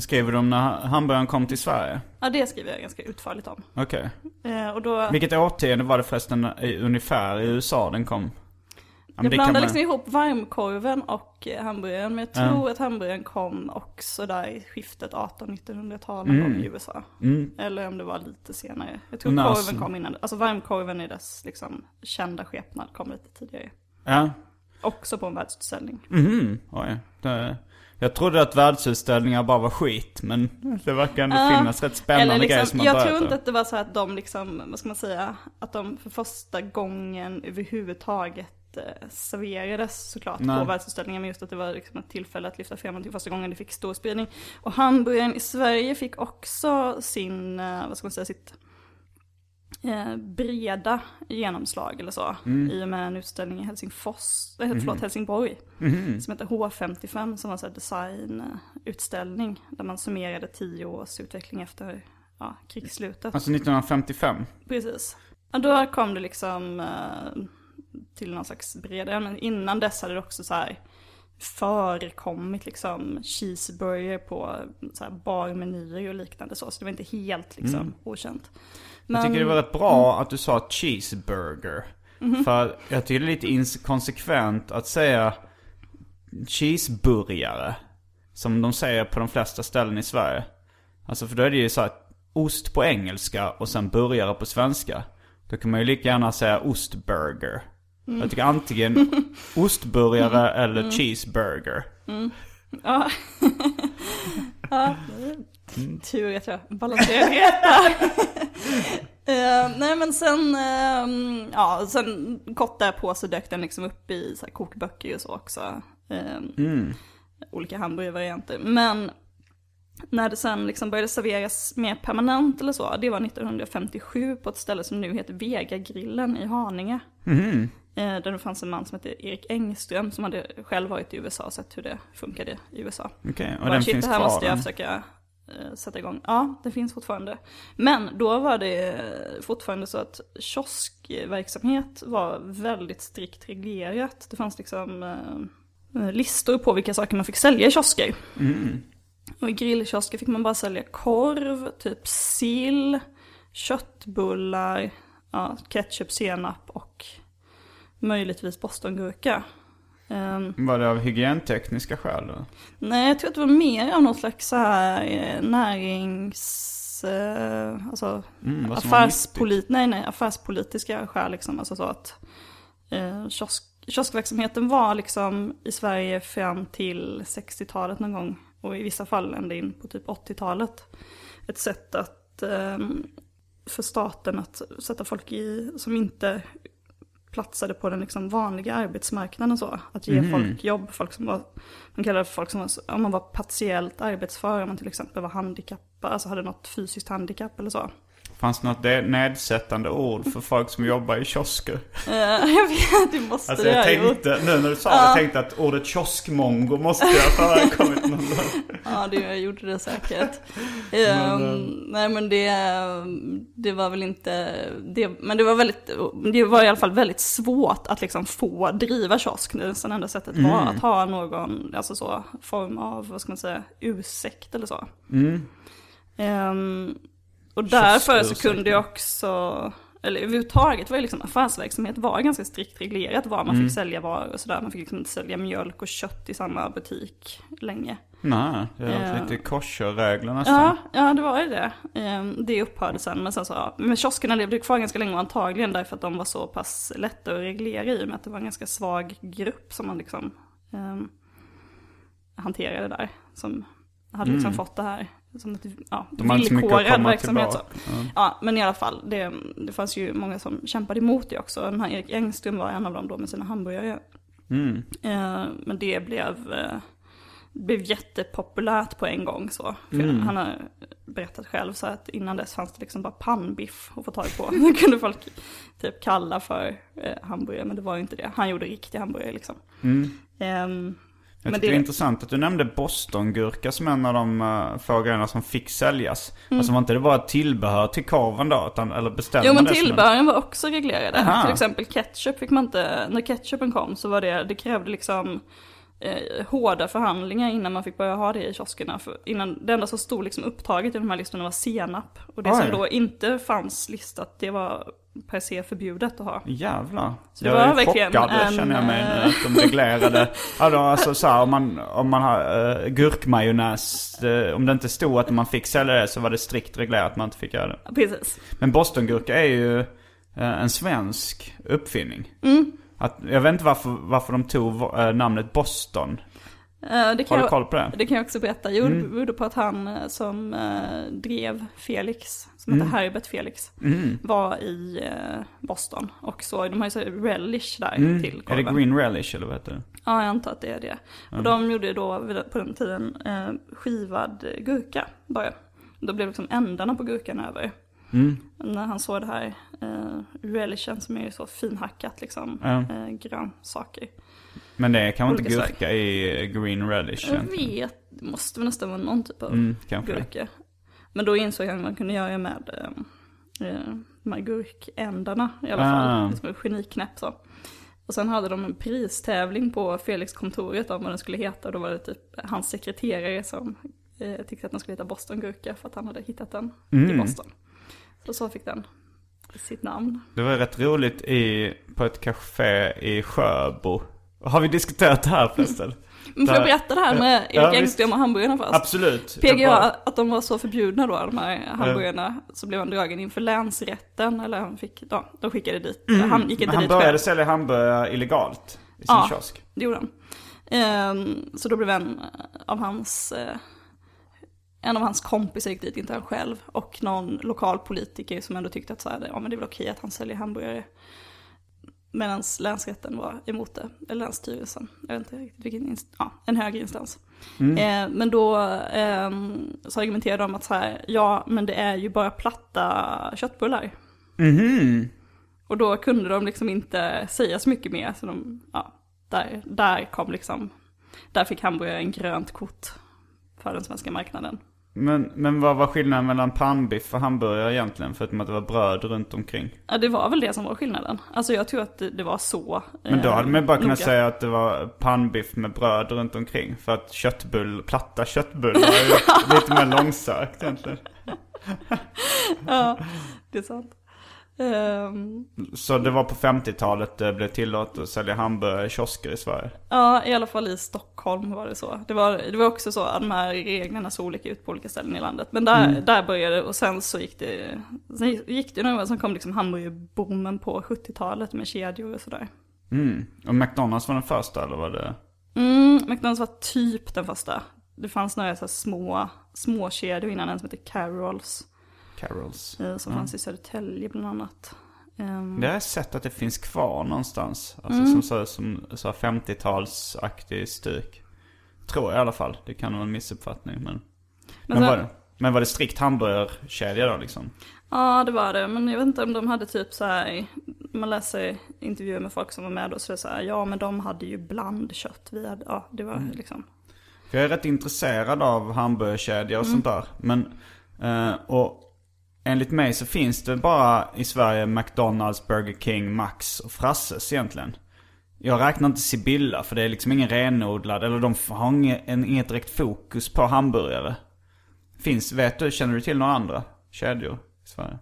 Speaker 3: Skriver de när hamburgaren kom till Sverige?
Speaker 4: Ja, det skriver jag ganska utförligt om.
Speaker 3: Okej.
Speaker 4: Eh, och då,
Speaker 3: Vilket årtionde var det förresten ungefär i USA den kom?
Speaker 4: Jag blandar
Speaker 3: man-
Speaker 4: liksom ihop varmkorven och eh, hamburgaren, men jag
Speaker 3: Ja.
Speaker 4: tror att hamburgaren kom också där i skiftet 1800-1900-tal någon gång i USA. Eller om det var lite senare. Jag tror
Speaker 3: Mm,
Speaker 4: korven
Speaker 3: alltså-
Speaker 4: kom innan, alltså varmkorven i dess liksom kända skepnad kom lite tidigare.
Speaker 3: Ja.
Speaker 4: Också på en världsutställning.
Speaker 3: Mhm, oj. Det, jag trodde att världsutställningar bara var skit, men det verkar ändå
Speaker 4: Ja,
Speaker 3: finnas rätt spännande
Speaker 4: Eller
Speaker 3: grejer som
Speaker 4: liksom,
Speaker 3: har
Speaker 4: jag tror inte att det var så att de liksom, vad ska man säga, att de för första gången överhuvudtaget eh, serverades såklart
Speaker 3: Nej.
Speaker 4: på världsutställningen. Men just att det var liksom ett tillfälle att lyfta fram till första gången det fick stor spridning. Och hamburgaren i Sverige fick också sin, eh, vad ska man säga, sitt eh, breda genomslag eller så. I och med en utställning i Helsingfors, eh, förlåt, Helsingborg. Som heter H55 som var en designutställning. Där man summerade tio års utveckling efter ja, krigsslutet.
Speaker 3: Alltså 1955?
Speaker 4: Precis. Och då kom det liksom eh, till någon slags bredare, men innan dess hade det också så här förekommit liksom cheeseburger på så här barmenyer och liknande så. Så det var inte helt liksom okänt.
Speaker 3: Jag tycker det var rätt bra att du sa cheeseburger. För jag tycker det är lite inkonsekvent att säga cheeseburgare. Som de säger på de flesta ställen i Sverige. Alltså för då är det ju så att ost på engelska och sen burgare på svenska. Då kan man ju lika gärna säga ostburger. Jag tycker antingen ostburgare eller cheeseburger.
Speaker 4: Ja. ja, tur att jag balanserar detta. Eh, nej men sen, eh, ja, sen kort därpå så dök den liksom upp i så här, kokböcker och så också. Eh, Olika hamburgervarianter. Men när det sen liksom började serveras mer permanent eller så, det var 1957 på ett ställe som nu heter Vegagrillen i Haninge. Eh, Där det fanns en man som hette Erik Engström som hade själv varit i USA och sett hur det funkade i USA.
Speaker 3: Okej, och
Speaker 4: Bara,
Speaker 3: den
Speaker 4: shit,
Speaker 3: finns
Speaker 4: det här
Speaker 3: kvar?
Speaker 4: måste jag försöka sätta igång. Ja, det finns fortfarande. Men då var det fortfarande så att kioskverksamhet var väldigt strikt reglerat. Det fanns liksom eh, listor på vilka saker man fick sälja i kiosker. Och i grillkiosker fick man bara sälja korv, typ sill, köttbullar, ja, ketchup, senap och möjligtvis bostongurka. Ehm,
Speaker 3: Var det av hygientekniska skäl då?
Speaker 4: Nej, jag tror att det var mer av något slags så här eh, närings... Eh, alltså
Speaker 3: Mm,
Speaker 4: affärspolit, nej, nej, affärspolitiska skäl liksom. Alltså så att eh, kiosk, kioskverksamheten var liksom i Sverige fram till 60-talet någon gång. Och i vissa fall ända in på typ 80-talet. Ett sätt att eh, för staten att sätta folk i, som inte platsade på den liksom vanliga arbetsmarknaden så. Att ge folk jobb, folk som var, man kallar det för folk som var, om man var partiellt arbetsför, om man till exempel var handikappad, alltså hade något fysiskt handikapp eller så.
Speaker 3: Fanns något de- nedsättande ord för folk som jobbar i kiosker?
Speaker 4: Eh, jag vet, det måste
Speaker 3: Alltså jag
Speaker 4: ha gjort.
Speaker 3: tänkte, nu när du sa det, jag tänkte att ordet kioskmongo måste ju ha förekommit någon gång.
Speaker 4: Ja, det jag gjorde det säkert. Ehm, nej, men det, det var väl inte, det, men det var väldigt, det var i alla fall väldigt svårt att liksom få driva kiosk. Det nästan enda sättet var att ha någon, alltså så, form av, vad ska man säga, ursäkt eller så. Ehm, och därför så kunde jag också, eller överhuvudtaget var ju liksom affärsverksamhet var ganska strikt reglerat var man fick sälja varor och sådär. Man fick liksom inte sälja mjölk och kött i samma butik länge.
Speaker 3: Nej, det är
Speaker 4: Ja.
Speaker 3: lite kosherregler nästan.
Speaker 4: Ja, ja det var ju det. Ehm, Det upphörde sen. Men sen så, ja. Men kioskerna levde kvar ganska länge och antagligen därför att de var så pass lätta att reglera i och med att det var en ganska svag grupp som man liksom um, hanterade där. Som hade liksom fått det här som ett ja, villkorad
Speaker 3: komma
Speaker 4: verksamhet. Så.
Speaker 3: tillbaka.
Speaker 4: Ja, men i alla fall, det, det fanns ju många som kämpade emot det också. Den här Erik Engström var en av dem då med sina hamburgare.
Speaker 3: Mm.
Speaker 4: Eh, men det blev, eh, blev jättepopulärt på en gång så.
Speaker 3: Mm.
Speaker 4: Han har berättat själv så att innan dess fanns det liksom bara pannbiff att få tag på. Det kunde folk typ kalla för eh, hamburgare, men det var ju inte det. Han gjorde riktig hamburgare liksom.
Speaker 3: Mm. Jag tycker det är intressant att du nämnde bostongurka som en av de uh, få grejerna som fick säljas. Alltså var inte det bara tillbehör till korven då? Utan, eller beställde
Speaker 4: Jo men
Speaker 3: det som en-
Speaker 4: tillbehören var också reglerade.
Speaker 3: Aha.
Speaker 4: Till exempel ketchup fick man inte, när ketchupen kom så var det, det krävde liksom eh, hårda förhandlingar innan man fick börja ha det i kioskerna. För innan, det enda som stod liksom upptaget i de här listorna var senap. Och det
Speaker 3: Oj.
Speaker 4: som då inte fanns listat, det var per se förbjudet att ha.
Speaker 3: Jävlar.
Speaker 4: Så
Speaker 3: jag är chockad
Speaker 4: en,
Speaker 3: känner jag mig nu.
Speaker 4: eh,
Speaker 3: Att de reglerade. då, alltså så här, om man, om man har uh, gurkmajonnäs. eh, om det inte stod att man fick sälja det så var det strikt reglerat att man inte fick göra det.
Speaker 4: Precis.
Speaker 3: Men bostongurka är ju eh, en svensk uppfinning.
Speaker 4: Mm.
Speaker 3: Att, jag vet inte varför, varför de tog eh, namnet Boston.
Speaker 4: Eh, det,
Speaker 3: Har
Speaker 4: kan
Speaker 3: du
Speaker 4: jag,
Speaker 3: koll på det?
Speaker 4: det kan jag också berätta. Jo, det berodde på att han eh, som drev Felix, som heter Herbert Felix,
Speaker 3: Mm.
Speaker 4: var i Boston. Och så, de har ju så relish där
Speaker 3: Mm.
Speaker 4: till
Speaker 3: Är det
Speaker 4: korven.
Speaker 3: green relish eller vad heter det?
Speaker 4: Ja, jag antar att det är det. Och de gjorde då på den tiden skivad gurka bara. Då blev liksom ändarna på gurkan över.
Speaker 3: Mm.
Speaker 4: När han såg det här eh, relishen som är så finhackat liksom,
Speaker 3: Ja.
Speaker 4: eh, grönsaker.
Speaker 3: Men det är kanske inte gurka i green relish
Speaker 4: Jag
Speaker 3: egentligen.
Speaker 4: vet, det måste väl nästan vara någon typ av
Speaker 3: Mm,
Speaker 4: gurka. Men då insåg jag att man kunde göra med eh, eh, de här gurkändarna i alla
Speaker 3: Ah.
Speaker 4: fall. Liksom ett geniknäpp så. Och sen hade de en pristävling på Felix-kontoret om vad den skulle heta. Och då var det typ hans sekreterare som eh, tyckte att den skulle heta Boston-gurka för att han hade hittat den i
Speaker 3: Mm.
Speaker 4: Boston. Så så fick den sitt namn.
Speaker 3: Det var rätt roligt i, på ett café i Sjöbo. Har vi diskuterat det här förresten?
Speaker 4: Men får jag berätta det här med Erik. Engström och hamburgarna först?
Speaker 3: Absolut.
Speaker 4: PGA, att de var så förbjudna då, de här hamburgarna, så blev han dragen inför länsrätten, eller han fick, ja, de skickade dit, han gick inte
Speaker 3: Mm. Han
Speaker 4: dit
Speaker 3: började
Speaker 4: själv.
Speaker 3: sälja hamburgare illegalt i sin
Speaker 4: Ja.
Speaker 3: kiosk.
Speaker 4: Det gjorde han. Ehm, så då blev en av hans, eh, en av hans kompisar gick dit, inte han själv, och någon lokal politiker som ändå tyckte att så här, ja men det är väl okej att han säljer hamburgare. Medan länsrätten var emot det, eller länsstyrelsen, jag vet inte riktigt vilken, ja, en högre instans. Eh, men då ehm, så argumenterade de att så här, ja men det är ju bara platta köttbullar.
Speaker 3: Mhm.
Speaker 4: Och då kunde de liksom inte säga så mycket mer. Så de, ja, där, där kom liksom, där fick hamburgaren grönt kort för den svenska marknaden.
Speaker 3: Men, men vad var skillnaden mellan pannbiff och hamburgare egentligen? Förutom att det var bröd runt omkring.
Speaker 4: Ja, det var väl det som var skillnaden. Alltså jag tror att det, det var så.
Speaker 3: Men då
Speaker 4: eh,
Speaker 3: hade man bara kunnat
Speaker 4: noga.
Speaker 3: säga att det var pannbiff med bröd runt omkring. För att köttbull, platta köttbullar är lite mer långsökt egentligen.
Speaker 4: Ja, det är sant. Ehm,
Speaker 3: Så det var på 50-talet det blev tillåtet att sälja hamburgare i kiosker i Sverige.
Speaker 4: ja, i alla fall i Stockholm var det så. Det var, det var också så att de här reglerna såg olika ut på olika ställen i landet. Men där,
Speaker 3: Mm.
Speaker 4: där började det och sen så gick det, sen gick det några sen kom liksom hamburgerboomen på 70-talet med kedjor och sådär.
Speaker 3: Mm. Och McDonalds var den första eller var det?
Speaker 4: Mm, McDonalds var typ den första. Det fanns några så små, små kedjor innan, en som heter Carols.
Speaker 3: Carols.
Speaker 4: eh, Som fanns i Södertälje bland annat. Ehm,
Speaker 3: Det har jag sett att det finns kvar någonstans. Alltså som så, som så 50-talsaktig stuk. Tror jag i alla fall. Det kan vara en missuppfattning men. Men,
Speaker 4: sen-
Speaker 3: var, det, men var det strikt hamburgerkedja då liksom?
Speaker 4: Ja, det var det. Men jag vet inte om de hade typ så här, man läser intervjuer med folk som var med då, så det är så här, ja men de hade ju blandkött. Vi hade, ja det var liksom.
Speaker 3: För jag är rätt intresserad av hamburgerkedjor och sånt där. Men, eh, och enligt mig så finns det bara i Sverige McDonalds, Burger King, Max och Frasses egentligen. Jag räknar inte Sibylla för det är liksom ingen renodlad, eller de har inget, en, inget direkt fokus på hamburgare. Finns, vet du, känner du till några andra kedjor i Sverige?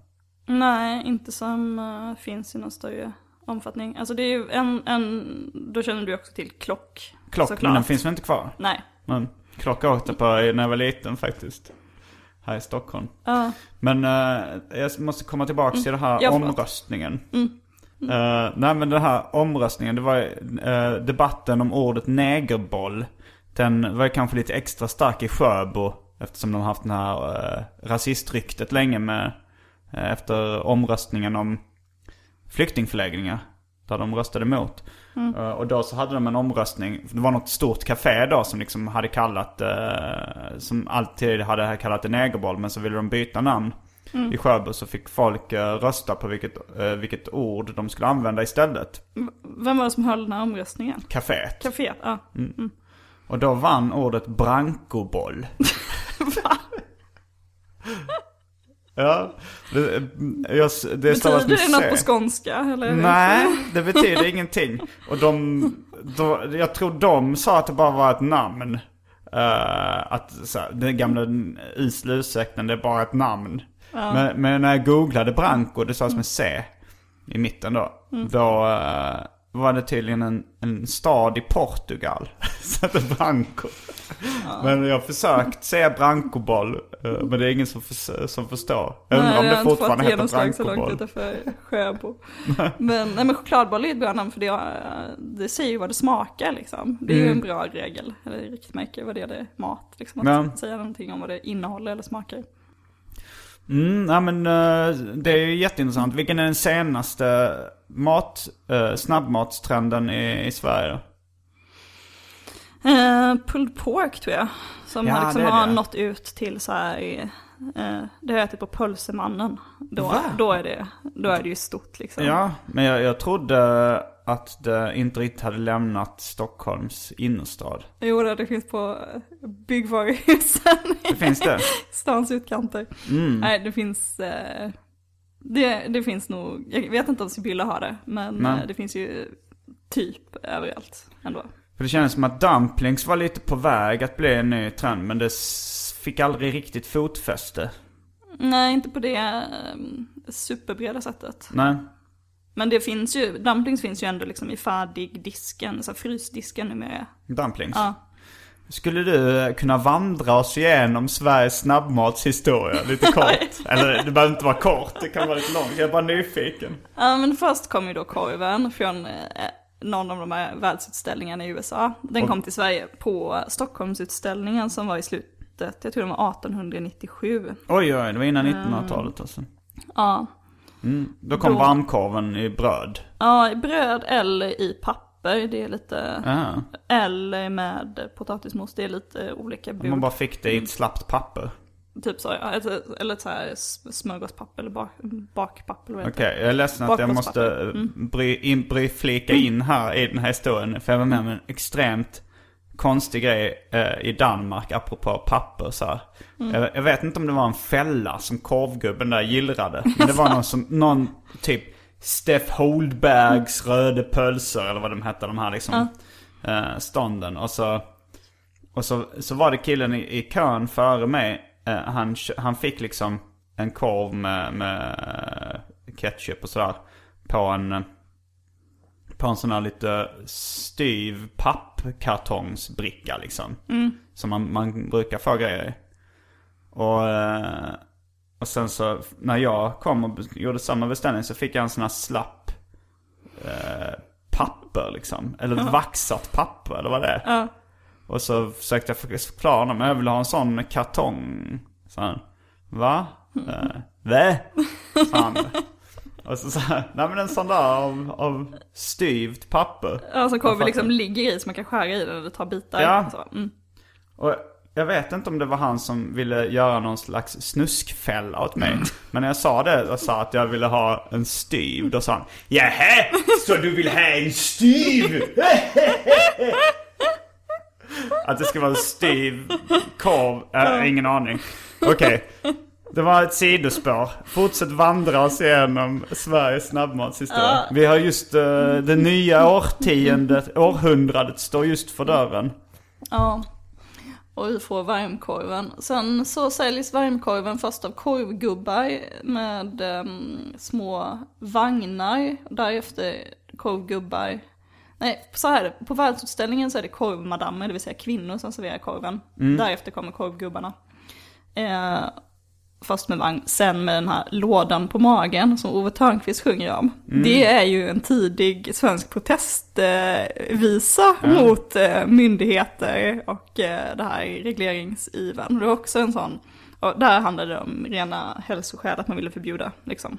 Speaker 4: Nej, inte som eh, finns i någon större omfattning. Alltså det är ju en, en då känner du också till Klock.
Speaker 3: Klock,
Speaker 4: såklart.
Speaker 3: men den finns väl inte kvar?
Speaker 4: Nej.
Speaker 3: Men Klock åkte på när jag var liten faktiskt. Här i Stockholm.
Speaker 4: Ja.
Speaker 3: Men eh, jag måste komma tillbaka till den här
Speaker 4: Ja, förlåt.
Speaker 3: omröstningen. Eh, nej men den här omröstningen, det var eh, debatten om ordet negerboll. Den var kanske lite extra stark i Sjöbo. Eftersom de har haft den här uh, rasistryktet länge med, efter omröstningen om flyktingförläggningar. Där de röstade emot. Eh, och då så hade de en omröstning. Det var något stort café då som liksom hade kallat, eh, som alltid hade kallat det negerboll. Men så ville de byta namn. I Sjöbo så fick folk eh, rösta på vilket, vilket ord de skulle använda istället.
Speaker 4: Vem var det som höll den här omröstningen?
Speaker 3: Caféet.
Speaker 4: Caféet, ja.
Speaker 3: Och då vann ordet brankoboll. ja, det, jag, det
Speaker 4: Betyder det något
Speaker 3: C.
Speaker 4: på skånska? Eller?
Speaker 3: Nej, det betyder ingenting. Och de, då, jag tror de sa att det bara var ett namn. Eh, att så den gamla isla ursäkten, det är bara ett namn. Men, men när jag googlade Branco, det stavas med C i mitten då. Då eh, var det tydligen en, en stad i Portugal. Så det är Branco. Men jag har försökt säga Brancoboll. eh, men det är ingen som, förs- som förstår. Jag undrar om
Speaker 4: jag
Speaker 3: det
Speaker 4: har inte
Speaker 3: fortfarande
Speaker 4: fått
Speaker 3: heter
Speaker 4: genomslag så långt
Speaker 3: Brancoboll.
Speaker 4: utanför Sjöbo. men, nej, men chokladboll är ett bra namn för det, det säger ju vad det smakar liksom. Det är ju en bra regel, eller riktmärke vad det är det mat. Liksom, att
Speaker 3: Mm. Ja.
Speaker 4: säga någonting om vad det innehåller eller smakar.
Speaker 3: Mm, ja, men eh, det är ju jätteintressant. Vilken är den senaste mat, uh, snabbmatstrenden i, i Sverige?
Speaker 4: Eh, pulled pork tror jag. Som
Speaker 3: Ja,
Speaker 4: liksom har
Speaker 3: det.
Speaker 4: nått ut till så här, eh, det har jag ätit på Pölsemannen. Då,
Speaker 3: Va?
Speaker 4: då, är det, då är det ju stort liksom.
Speaker 3: Ja, men jag, jag trodde att det inte riktigt hade lämnat Stockholms innerstad.
Speaker 4: Jo, det finns på eh, byggvaruhusen
Speaker 3: Det finns det?
Speaker 4: stans utkanter.
Speaker 3: Mm.
Speaker 4: Nej, det finns, eh, det, det finns nog, jag vet inte om Sibylla har det, men
Speaker 3: Nej.
Speaker 4: eh, det finns ju typ överallt ändå.
Speaker 3: För det kändes som att dumplings var lite på väg att bli en ny trend, men det fick aldrig riktigt fotfäste.
Speaker 4: Nej, inte på det eh, superbreda sättet.
Speaker 3: Nej.
Speaker 4: Men det finns ju, dumplings finns ju ändå liksom i färdigdisken, så frysdisken numera.
Speaker 3: Dumplings.
Speaker 4: Ja.
Speaker 3: Skulle du kunna vandra oss igenom Sveriges snabbmatshistoria lite kort? Eller det behöver inte vara kort, det kan vara lite långt. Jag är bara nyfiken.
Speaker 4: Ja, men först kom ju då korven från eh, någon av de här världsutställningarna i USA. Den kom till Sverige på Stockholmsutställningen som var i slutet, jag tror det var 1897.
Speaker 3: Oj, oj, det var innan 1900-talet alltså.
Speaker 4: Ja,
Speaker 3: Då kom
Speaker 4: Då-
Speaker 3: varmkorven i bröd.
Speaker 4: ja i bröd eller i papper, det är lite,
Speaker 3: Ja.
Speaker 4: eller med potatismos, det är lite olika bud.
Speaker 3: man bara fick det i ett slappt papper.
Speaker 4: Typ så, ja, eller ett så här smörgåspapper eller bak, bakpapper
Speaker 3: Okej,
Speaker 4: heter.
Speaker 3: jag är ledsen att jag måste eh, bry, in, bry, flika in här i den här historien. För jag var med om en extremt konstig grej eh, i Danmark apropå papper så här. Jag, jag vet inte om det var en fälla som korvgubben där gillrade. Men det var någon som, någon typ Steff Holdbergs röde pölser eller vad de hette, de här liksom eh, stånden. Och så, och så, så var det killen i, i kön före mig. Eh, han, han fick liksom en korv med, med ketchup och sådär. På en, på en sån här lite styv pappkartongsbricka liksom. Som man, man brukar få grejer i. Och, eh, och sen så när jag kom och gjorde samma beställning så fick jag en sån här slapp eh, papper liksom. Eller vaxat papper eller vad det är.
Speaker 4: Ja.
Speaker 3: Och så försökte jag förklara honom, jag vill ha en sån kartong. Så han, va? Uh, Vä? Sa han. Och så sa nej men en sån där av, av styvt papper.
Speaker 4: Alltså korven
Speaker 3: Jag
Speaker 4: liksom ligger i så man kan skära i den eller ta bitar.
Speaker 3: Ja.
Speaker 4: Så, mm.
Speaker 3: Och jag vet inte om det var han som ville göra någon slags snuskfälla åt mig. Men när jag sa det och sa att jag ville ha en styv, då sa han Jähä, så du vill ha en styv? att det ska vara en styv korv, äh, ingen aning. Okej, det var ett sidospår. Fortsätt vandra oss igenom Sveriges snabbmatshistoria. Vi har just uh, det nya årtiondet, århundradet står just för dörren.
Speaker 4: Ja. Och vi får varmkorven. Sen så säljs varmkorven först av korvgubbar med em, små vagnar. Därefter korvgubbar. Nej, så här. På världsutställningen så är det korvmadammer, det vill säga kvinnor som serverar korven. Därefter kommer korvgubbarna. Eh, först med vagn, sen med den här lådan på magen som Ove Thörnqvist sjunger om. Det är ju en tidig svensk protestvisa mot eh, myndigheter och eh, det här regleringsiven. Det var också en sån, och där handlade det om rena hälsoskäl att man ville förbjuda liksom.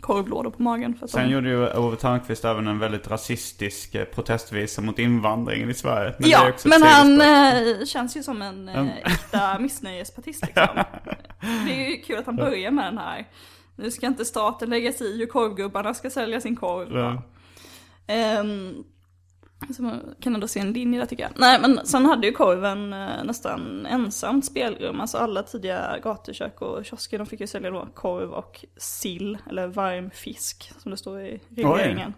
Speaker 4: Korvlådor på magen. För
Speaker 3: Sen
Speaker 4: de...
Speaker 3: gjorde ju Ove Thörnqvist även en väldigt rasistisk eh, protestvisa mot invandringen i Sverige. Men
Speaker 4: ja, men han eh, känns ju som en
Speaker 3: Mm.
Speaker 4: eh, äkta missnöjespartist liksom. Det är ju kul att han börjar med den här. Nu ska inte staten lägga sig i hur korvgubbarna ska sälja sin korv.
Speaker 3: Ja.
Speaker 4: Ehm, så man kan ändå se en linje där tycker jag. Nej men sen hade ju korven eh, nästan ensamt spelrum. Alltså alla tidiga gatukök och kiosker de fick ju sälja då korv och sill, eller varm fisk som det står i regleringen.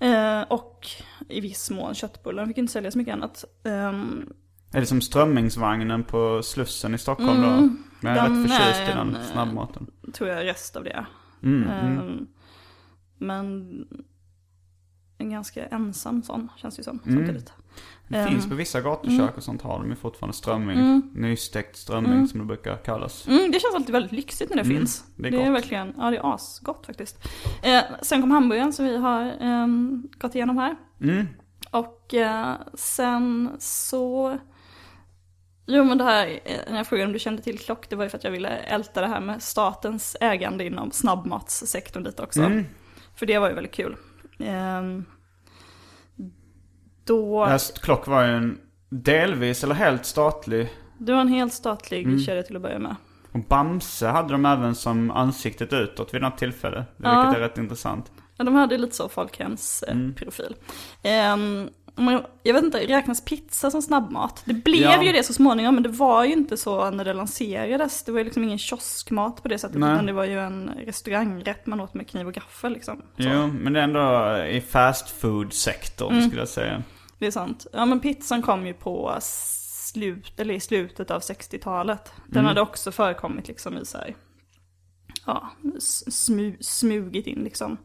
Speaker 4: Eh, och i viss mån köttbullar, de fick inte sälja så mycket annat. Ehm,
Speaker 3: Är det som strömmingsvagnen på Slussen i Stockholm då? Men jag är rätt förtjust i den
Speaker 4: en, eh,
Speaker 3: snabbmaten.
Speaker 4: tror jag rest av det.
Speaker 3: Mm, mm.
Speaker 4: Ehm, Men en ganska ensam sån känns det ju som.
Speaker 3: Mm.
Speaker 4: Samtidigt.
Speaker 3: Det
Speaker 4: Ehm,
Speaker 3: finns på vissa gatukök och sånt har de ju fortfarande strömming. Nystekt strömming som det brukar kallas.
Speaker 4: Mm, det känns alltid väldigt lyxigt när det finns.
Speaker 3: Mm, det
Speaker 4: Det
Speaker 3: är
Speaker 4: är,
Speaker 3: gott.
Speaker 4: verkligen, ja det är asgott faktiskt. Eh, sen kom hamburgaren som vi har ehm, gått igenom här.
Speaker 3: Mm.
Speaker 4: Och eh, sen så... Jo men det här, eh, när jag frågade om du kände till klock, det var ju för att jag ville älta det här med statens ägande inom snabbmatssektorn lite också.
Speaker 3: Mm.
Speaker 4: För det var ju väldigt kul. Ehm, då,
Speaker 3: Häst Klock var ju en delvis eller helt statlig.
Speaker 4: det var en helt statlig
Speaker 3: Mm.
Speaker 4: kedja till att börja med.
Speaker 3: Och Bamse hade de även som ansiktet utåt vid något tillfälle.
Speaker 4: Ja.
Speaker 3: Vilket är rätt intressant.
Speaker 4: Ja, de hade lite så folkhemsprofil. Ehm, jag vet inte, räknas pizza som snabbmat? Det blev
Speaker 3: Ja.
Speaker 4: ju det så småningom, men det var ju inte så när det lanserades. Det var ju liksom ingen kioskmat på det sättet,
Speaker 3: Nej.
Speaker 4: utan det var ju en restaurangrätt man åt med kniv och gaffel liksom. Så.
Speaker 3: Jo, men det är ändå i fast food-sektorn
Speaker 4: Mm.
Speaker 3: skulle jag säga.
Speaker 4: Det är sant. Ja men pizzan kom ju på slut, eller i slutet av 60-talet. Den
Speaker 3: Mm.
Speaker 4: hade också förekommit liksom i så här, ja, smu, smugit in liksom.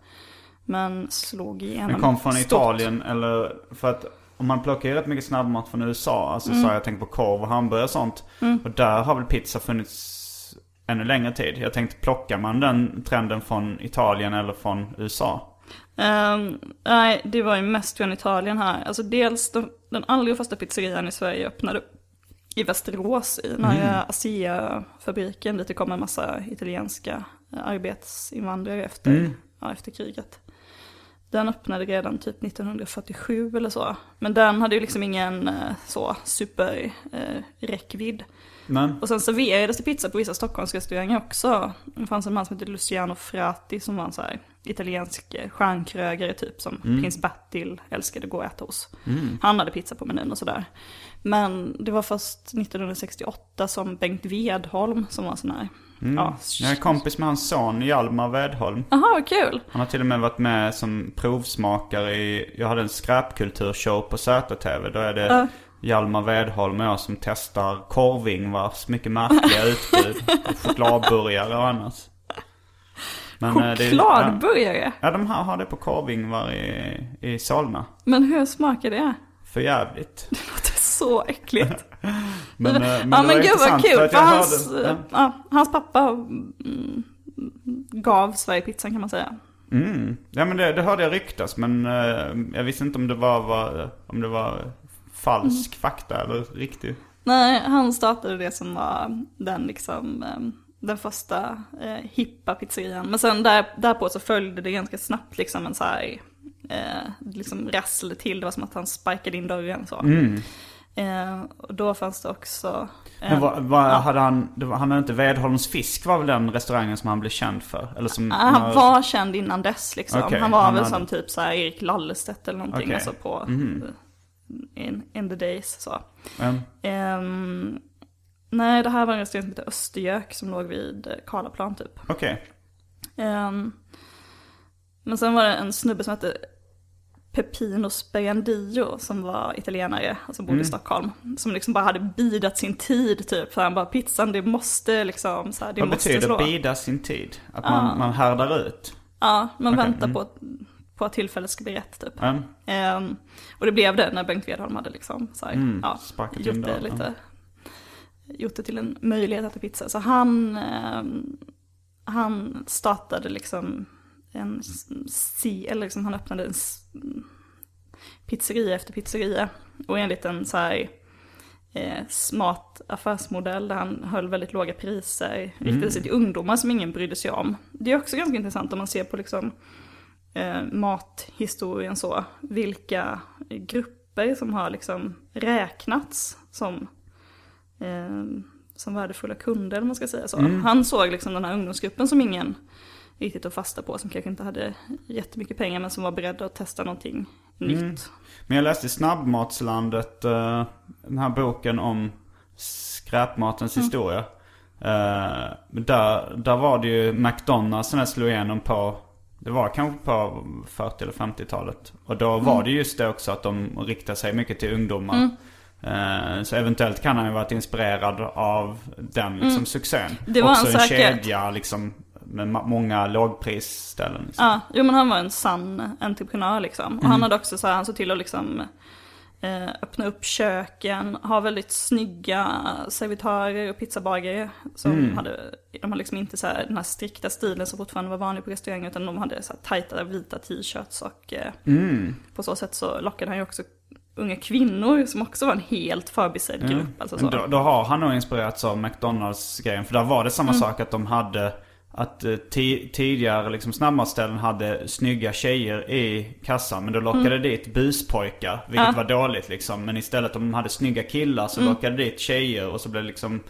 Speaker 4: Men slog igenom
Speaker 3: Den kom från
Speaker 4: stort.
Speaker 3: Italien eller för att om man plockar ju rätt mycket snabbmat från USA. Alltså
Speaker 4: Mm.
Speaker 3: så jag tänkt på korv och hamburgare och sånt. Och där har väl pizza funnits ännu längre tid. Jag tänkte plockar man den trenden från Italien eller från USA?
Speaker 4: Ehm, nej, det var ju mest från Italien här. Alltså dels de, den allra första pizzerian i Sverige öppnade i Västerås, i den här ASEA-fabriken dit det kom en massa italienska eh, arbetsinvandrare efter, ja, efter kriget. Den öppnade redan typ 1947 eller så. Men den hade ju liksom ingen eh, så super eh, räckvidd.
Speaker 3: Men,
Speaker 4: Och sen serverades det pizza på vissa Stockholmsrestauranger också. Det fanns en man som hette Luciano Frati som var en så här italiensk eh, stjärnkrögare typ som prins Bertil älskade att gå och äta hos. Han hade pizza på menyn och sådär. Men det var först 1968 som Bengt Vedholm som var sån här, ja,
Speaker 3: jag är kompis med hans son Hjalmar Wedholm.
Speaker 4: Aha, vad kul.
Speaker 3: Han har till och med varit med som provsmakare i, jag hade en skräpkulturshow på ZTV. Då är det
Speaker 4: Ja.
Speaker 3: Hjalmar Wedholm och jag som testar korvingvars mycket märkliga utbud. Chokladburgare och annat. Men, eh, det
Speaker 4: Chokladburgare.
Speaker 3: Ja, de har, har det på korvingvar i, i Solna.
Speaker 4: Men hur smakar det?
Speaker 3: För jävligt.
Speaker 4: Det låter så äckligt.
Speaker 3: Men, eh, men,
Speaker 4: ja men gud vad kul, för hans,
Speaker 3: hörde- ja.
Speaker 4: ja, hans pappa mm, gav Sverigepizzan kan man säga.
Speaker 3: Mm. Ja men det, det hörde jag ryktas men eh, jag visste inte om det var, var, om det var falsk fakta eller riktig.
Speaker 4: Nej, han startade det som var den liksom, eh, den första eh, hippa pizzerian. Men sen där, därpå så följde det ganska snabbt liksom en så här, eh, liksom rassel till. Det var som att han sparkade in dörren så. Eh, och då fanns det också... eh,
Speaker 3: Men vad, vad hade han, han hade inte Vedholms fisk var väl den restaurangen som han blev känd för? Eller som,
Speaker 4: Ja, Han var känd innan dess liksom.
Speaker 3: Okej,
Speaker 4: han var
Speaker 3: han
Speaker 4: väl
Speaker 3: hade-
Speaker 4: som typ så här Erik Lallestedt eller någonting.
Speaker 3: Okej.
Speaker 4: Alltså på in, in the days så.
Speaker 3: Mm.
Speaker 4: Ehm, nej, det här var en restaurang som heter Östergök som låg vid eh, Karlaplan typ.
Speaker 3: Okej.
Speaker 4: Ehm, men sen var det en snubbe som hette Pepino Sperandio som var italienare och som bodde i Stockholm. Som liksom bara hade bidat sin tid typ. För han bara pizzan det måste liksom så här, det
Speaker 3: Vad
Speaker 4: måste
Speaker 3: betyder
Speaker 4: slå.
Speaker 3: bida sin tid? Att man, man härdar ut?
Speaker 4: Ja, man
Speaker 3: Okej,
Speaker 4: väntar
Speaker 3: mm.
Speaker 4: på, på att tillfället ska bli rätt typ.
Speaker 3: Mm.
Speaker 4: Ehm, och det blev det när Bengt Vedholm hade liksom så här,
Speaker 3: Mm,
Speaker 4: ja,
Speaker 3: sparkat
Speaker 4: gjort, det lite, gjort det till en möjlighet att äta pizza. Så han, ehm, han startade liksom en, si, eller liksom han öppnade en pizzeria efter pizzeria. Och enligt en så här eh, smart affärsmodell där han höll väldigt låga priser, riktade sig till ungdomar som ingen brydde sig om. Det är också ganska intressant om man ser på liksom eh, mathistorien så, vilka grupper som har liksom räknats som, eh, som värdefulla kunder, om man ska säga så. Han såg liksom den här ungdomsgruppen som ingen riktigt att fasta på, som kanske inte hade jättemycket pengar men som var beredda att testa någonting nytt.
Speaker 3: Men jag läste i Snabbmatslandet, eh, den här boken om skräpmatens historia. Eh, där, där var det ju McDonalds som jag slog igenom på, det var kanske på 40 eller 50-talet. Och då var det just det också att de riktade sig mycket till ungdomar. Eh, Så eventuellt kan han ju varit inspirerad av den liksom, succén.
Speaker 4: Det var
Speaker 3: också en
Speaker 4: säkert.
Speaker 3: kedja liksom med många lågprisställen. Liksom.
Speaker 4: Ja, jo men han var en sann entreprenör liksom. Och han hade också så här, han såg till att liksom eh, öppna upp köken, ha väldigt snygga servitörer och pizzabagare. Som hade, de hade liksom inte så här, den här strikta stilen som fortfarande var vanlig på restauranger utan de hade så här tajta vita t-shirts och eh, på så sätt så lockade han ju också unga kvinnor som också var en helt förbisedd grupp. Alltså så.
Speaker 3: Då, då har han nog inspirerats av McDonalds-grejen. För där var det samma
Speaker 4: Mm.
Speaker 3: sak att de hade att eh, ti- tidigare liksom snabbmatsställen hade snygga tjejer i kassan. Men då lockade
Speaker 4: Mm.
Speaker 3: dit buspojkar. Vilket var dåligt liksom. Men istället om de hade snygga killar så
Speaker 4: Mm.
Speaker 3: lockade dit tjejer. Och så blev det liksom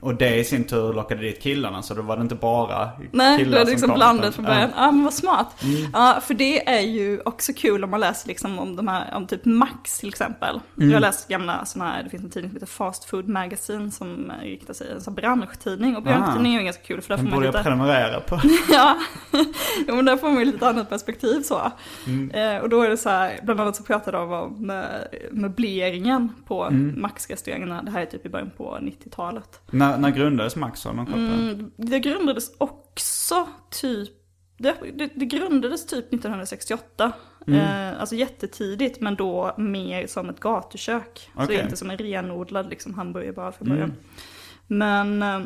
Speaker 3: och det i sin tur lockade dit killarna. Så då var det inte bara
Speaker 4: Nej,
Speaker 3: killar
Speaker 4: det var
Speaker 3: som
Speaker 4: liksom
Speaker 3: kom,
Speaker 4: blandat från början. Ja, men vad smart. Ja, för det är ju också kul om man läser liksom om de här, om typ Max till exempel. Jag har läst gamla sådana här, det finns en tidning som heter Fast Food Magazine som riktar sig, en sån branschtidning. Och branschtidning är ju ganska kul för där får man
Speaker 3: borde jag
Speaker 4: lite...
Speaker 3: prenumerera på.
Speaker 4: Ja, men där får man ju lite annat perspektiv så.
Speaker 3: Mm.
Speaker 4: Eh, och då är det så här, bland annat så pratade de om eh, möbleringen på
Speaker 3: Mm.
Speaker 4: Max-restaurangerna. Det här är typ i början på 90-talet.
Speaker 3: När, när grundades Max? På det?
Speaker 4: Mm, det grundades också typ, det, det, det grundades typ 1968.
Speaker 3: Mm.
Speaker 4: Eh, alltså jättetidigt men då mer som ett gatukök. Så
Speaker 3: Okej.
Speaker 4: är inte som en renodlad liksom, hamburgerbar från början. Men, eh,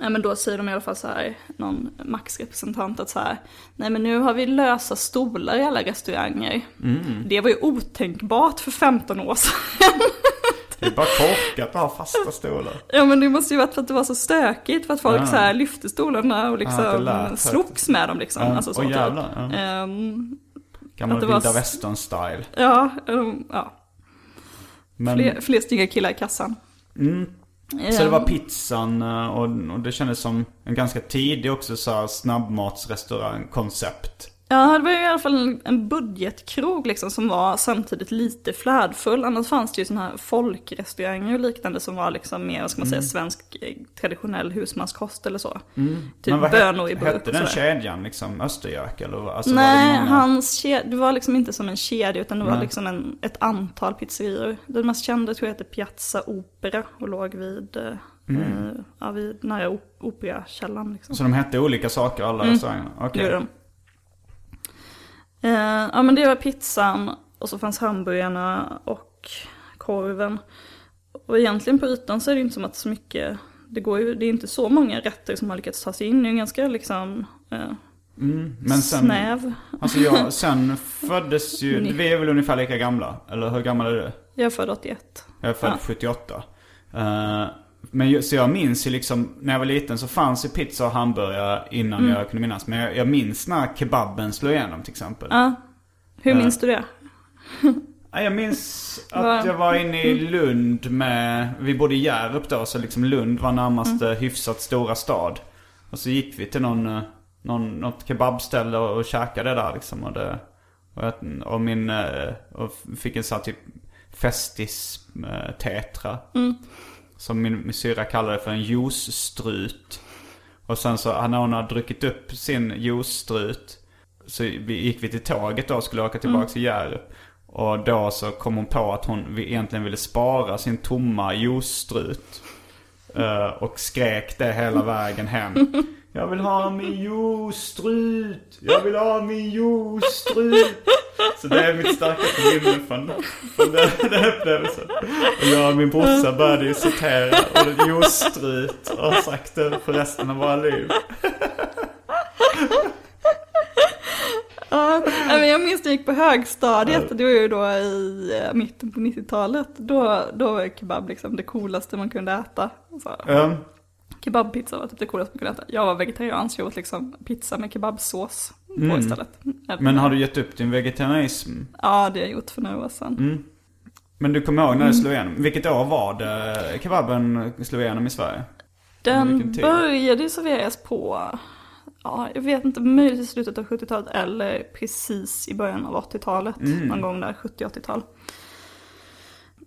Speaker 4: ja, men då säger de i alla fall så här, någon Max-representant att så här, nej men nu har vi lösa stolar i alla restauranger.
Speaker 3: Mm.
Speaker 4: Det var ju otänkbart för 15 år sedan.
Speaker 3: Det är bara korkat att ha fasta stolar.
Speaker 4: Ja men det måste ju varit för att det var så stökigt för att folk
Speaker 3: Ja.
Speaker 4: så här lyfte stolarna och
Speaker 3: Ja,
Speaker 4: liksom
Speaker 3: lät
Speaker 4: slogs med dem liksom.
Speaker 3: Ja,
Speaker 4: Alltså så typ.
Speaker 3: jävlar, ja.
Speaker 4: Ehm,
Speaker 3: Gammal
Speaker 4: det var
Speaker 3: vilda
Speaker 4: s-
Speaker 3: västern-style.
Speaker 4: ja, ehm, ja.
Speaker 3: Men,
Speaker 4: Fler, fler snygga killar i kassan.
Speaker 3: mm, så det var
Speaker 4: Ehm,
Speaker 3: pizzan eh, och, och det kändes som en ganska tidig också så här snabbmatsrestaurangkoncept.
Speaker 4: Ja, det var ju i alla fall en, budgetkrog liksom som var samtidigt lite flärdfull. Annars fanns det ju sådana här folkrestauranger och liknande som var liksom mer, vad ska man säga, svensk eh, traditionell husmanskost eller så. Typ
Speaker 3: Mm. Men vad
Speaker 4: bönor i
Speaker 3: hette,
Speaker 4: burk
Speaker 3: hette den kedjan liksom? Östergök eller? Alltså,
Speaker 4: Nej,
Speaker 3: många-
Speaker 4: hans kedja, det var liksom inte som en kedja utan det var
Speaker 3: Nej.
Speaker 4: liksom en, ett antal pizzerior. Den mest kända tror jag heter Piazza Opera och låg vid, eh,
Speaker 3: Mm.
Speaker 4: eh, ja, vid nära op- Operakällan. Liksom.
Speaker 3: Så de hette olika saker alla restaurangerna? Okej.
Speaker 4: Det gjorde de. Eh, ja men det var pizzan och så fanns hamburgarna och korven. Och egentligen på ytan så är det inte som att så mycket, det går ju, det är inte så många rätter som har lyckats ta sig in. Det är ganska liksom eh,
Speaker 3: Mm, men sen,
Speaker 4: snäv.
Speaker 3: Alltså jag, sen föddes ju, vi är väl ungefär lika gamla? Eller hur gammal är du?
Speaker 4: Jag är född 81.
Speaker 3: Jag är född
Speaker 4: Ja.
Speaker 3: 78. Eh, men så jag minns ju liksom, när jag var liten så fanns ju pizza och hamburgare innan
Speaker 4: Mm.
Speaker 3: jag kunde minnas. Men jag, jag minns när kebaben slog igenom till exempel.
Speaker 4: Ja. Hur
Speaker 3: Eh.
Speaker 4: minns du det?
Speaker 3: Ja, Jag minns att jag var inne i Lund med, vi bodde i Hjärup då så liksom Lund var närmaste hyfsat stora stad. Och så gick vi till någon, eh, någon, något kebabställe och, och käkade där liksom. Och, det, och, jag, och min, eh, och fick en sån här typ festis eh, tetra. Som min, min syrra kallade för en juicestrut. Och sen så när hon har druckit upp sin juicestrut så gick vi till tåget då och skulle åka tillbaka till Hjärup. Och då så kom hon på att hon egentligen ville spara sin tomma juicestrut. Eh, och skrek det hela vägen hem. Jag vill ha min juicestrut! Jag vill ha min juicestrut! Så det är mitt starkaste minne från, från den, den upplevelsen. Och jag och min brorsa började ju citera ordet juicestrut och har sagt det för resten av våra liv.
Speaker 4: Ja, men jag minns när jag gick på högstadiet, det var ju då i eh, mitten på 90-talet. Då, då var kebab liksom det coolaste man kunde äta. Så,
Speaker 3: Ja.
Speaker 4: Kebabpizza var typ det coolaste man kunde äta. Jag var vegetarian så jag åt liksom pizza med kebabsås på
Speaker 3: Mm.
Speaker 4: istället.
Speaker 3: Men har du gett upp din vegetarianism?
Speaker 4: Ja, det har jag gjort för några år sedan.
Speaker 3: Mm. Men du kommer ihåg när det slog igenom? Vilket år var det kebaben slog igenom i Sverige?
Speaker 4: Den började ju serveras på, ja, jag vet inte, möjligtvis i slutet av 70-talet eller precis i början av 80-talet.
Speaker 3: Mm.
Speaker 4: Någon gång där, 70-80-tal.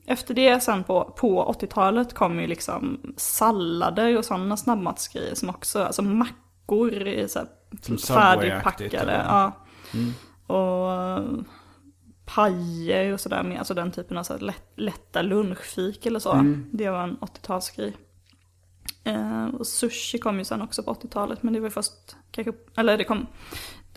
Speaker 4: Efter det sen på, på 80-talet kom ju liksom sallader och sådana snabbmatsgrejer som också, alltså mackor i så här
Speaker 3: Som Subway-aktigt,
Speaker 4: färdigpackade. Ja.
Speaker 3: Mm.
Speaker 4: Och pajer och sådär med, alltså den typen av så lätt, lätta lunchfik eller så.
Speaker 3: Mm.
Speaker 4: Det var en 80-talsgrej. Eh, och sushi kom ju sen också på 80-talet, men det var först, kanske, eller det kom,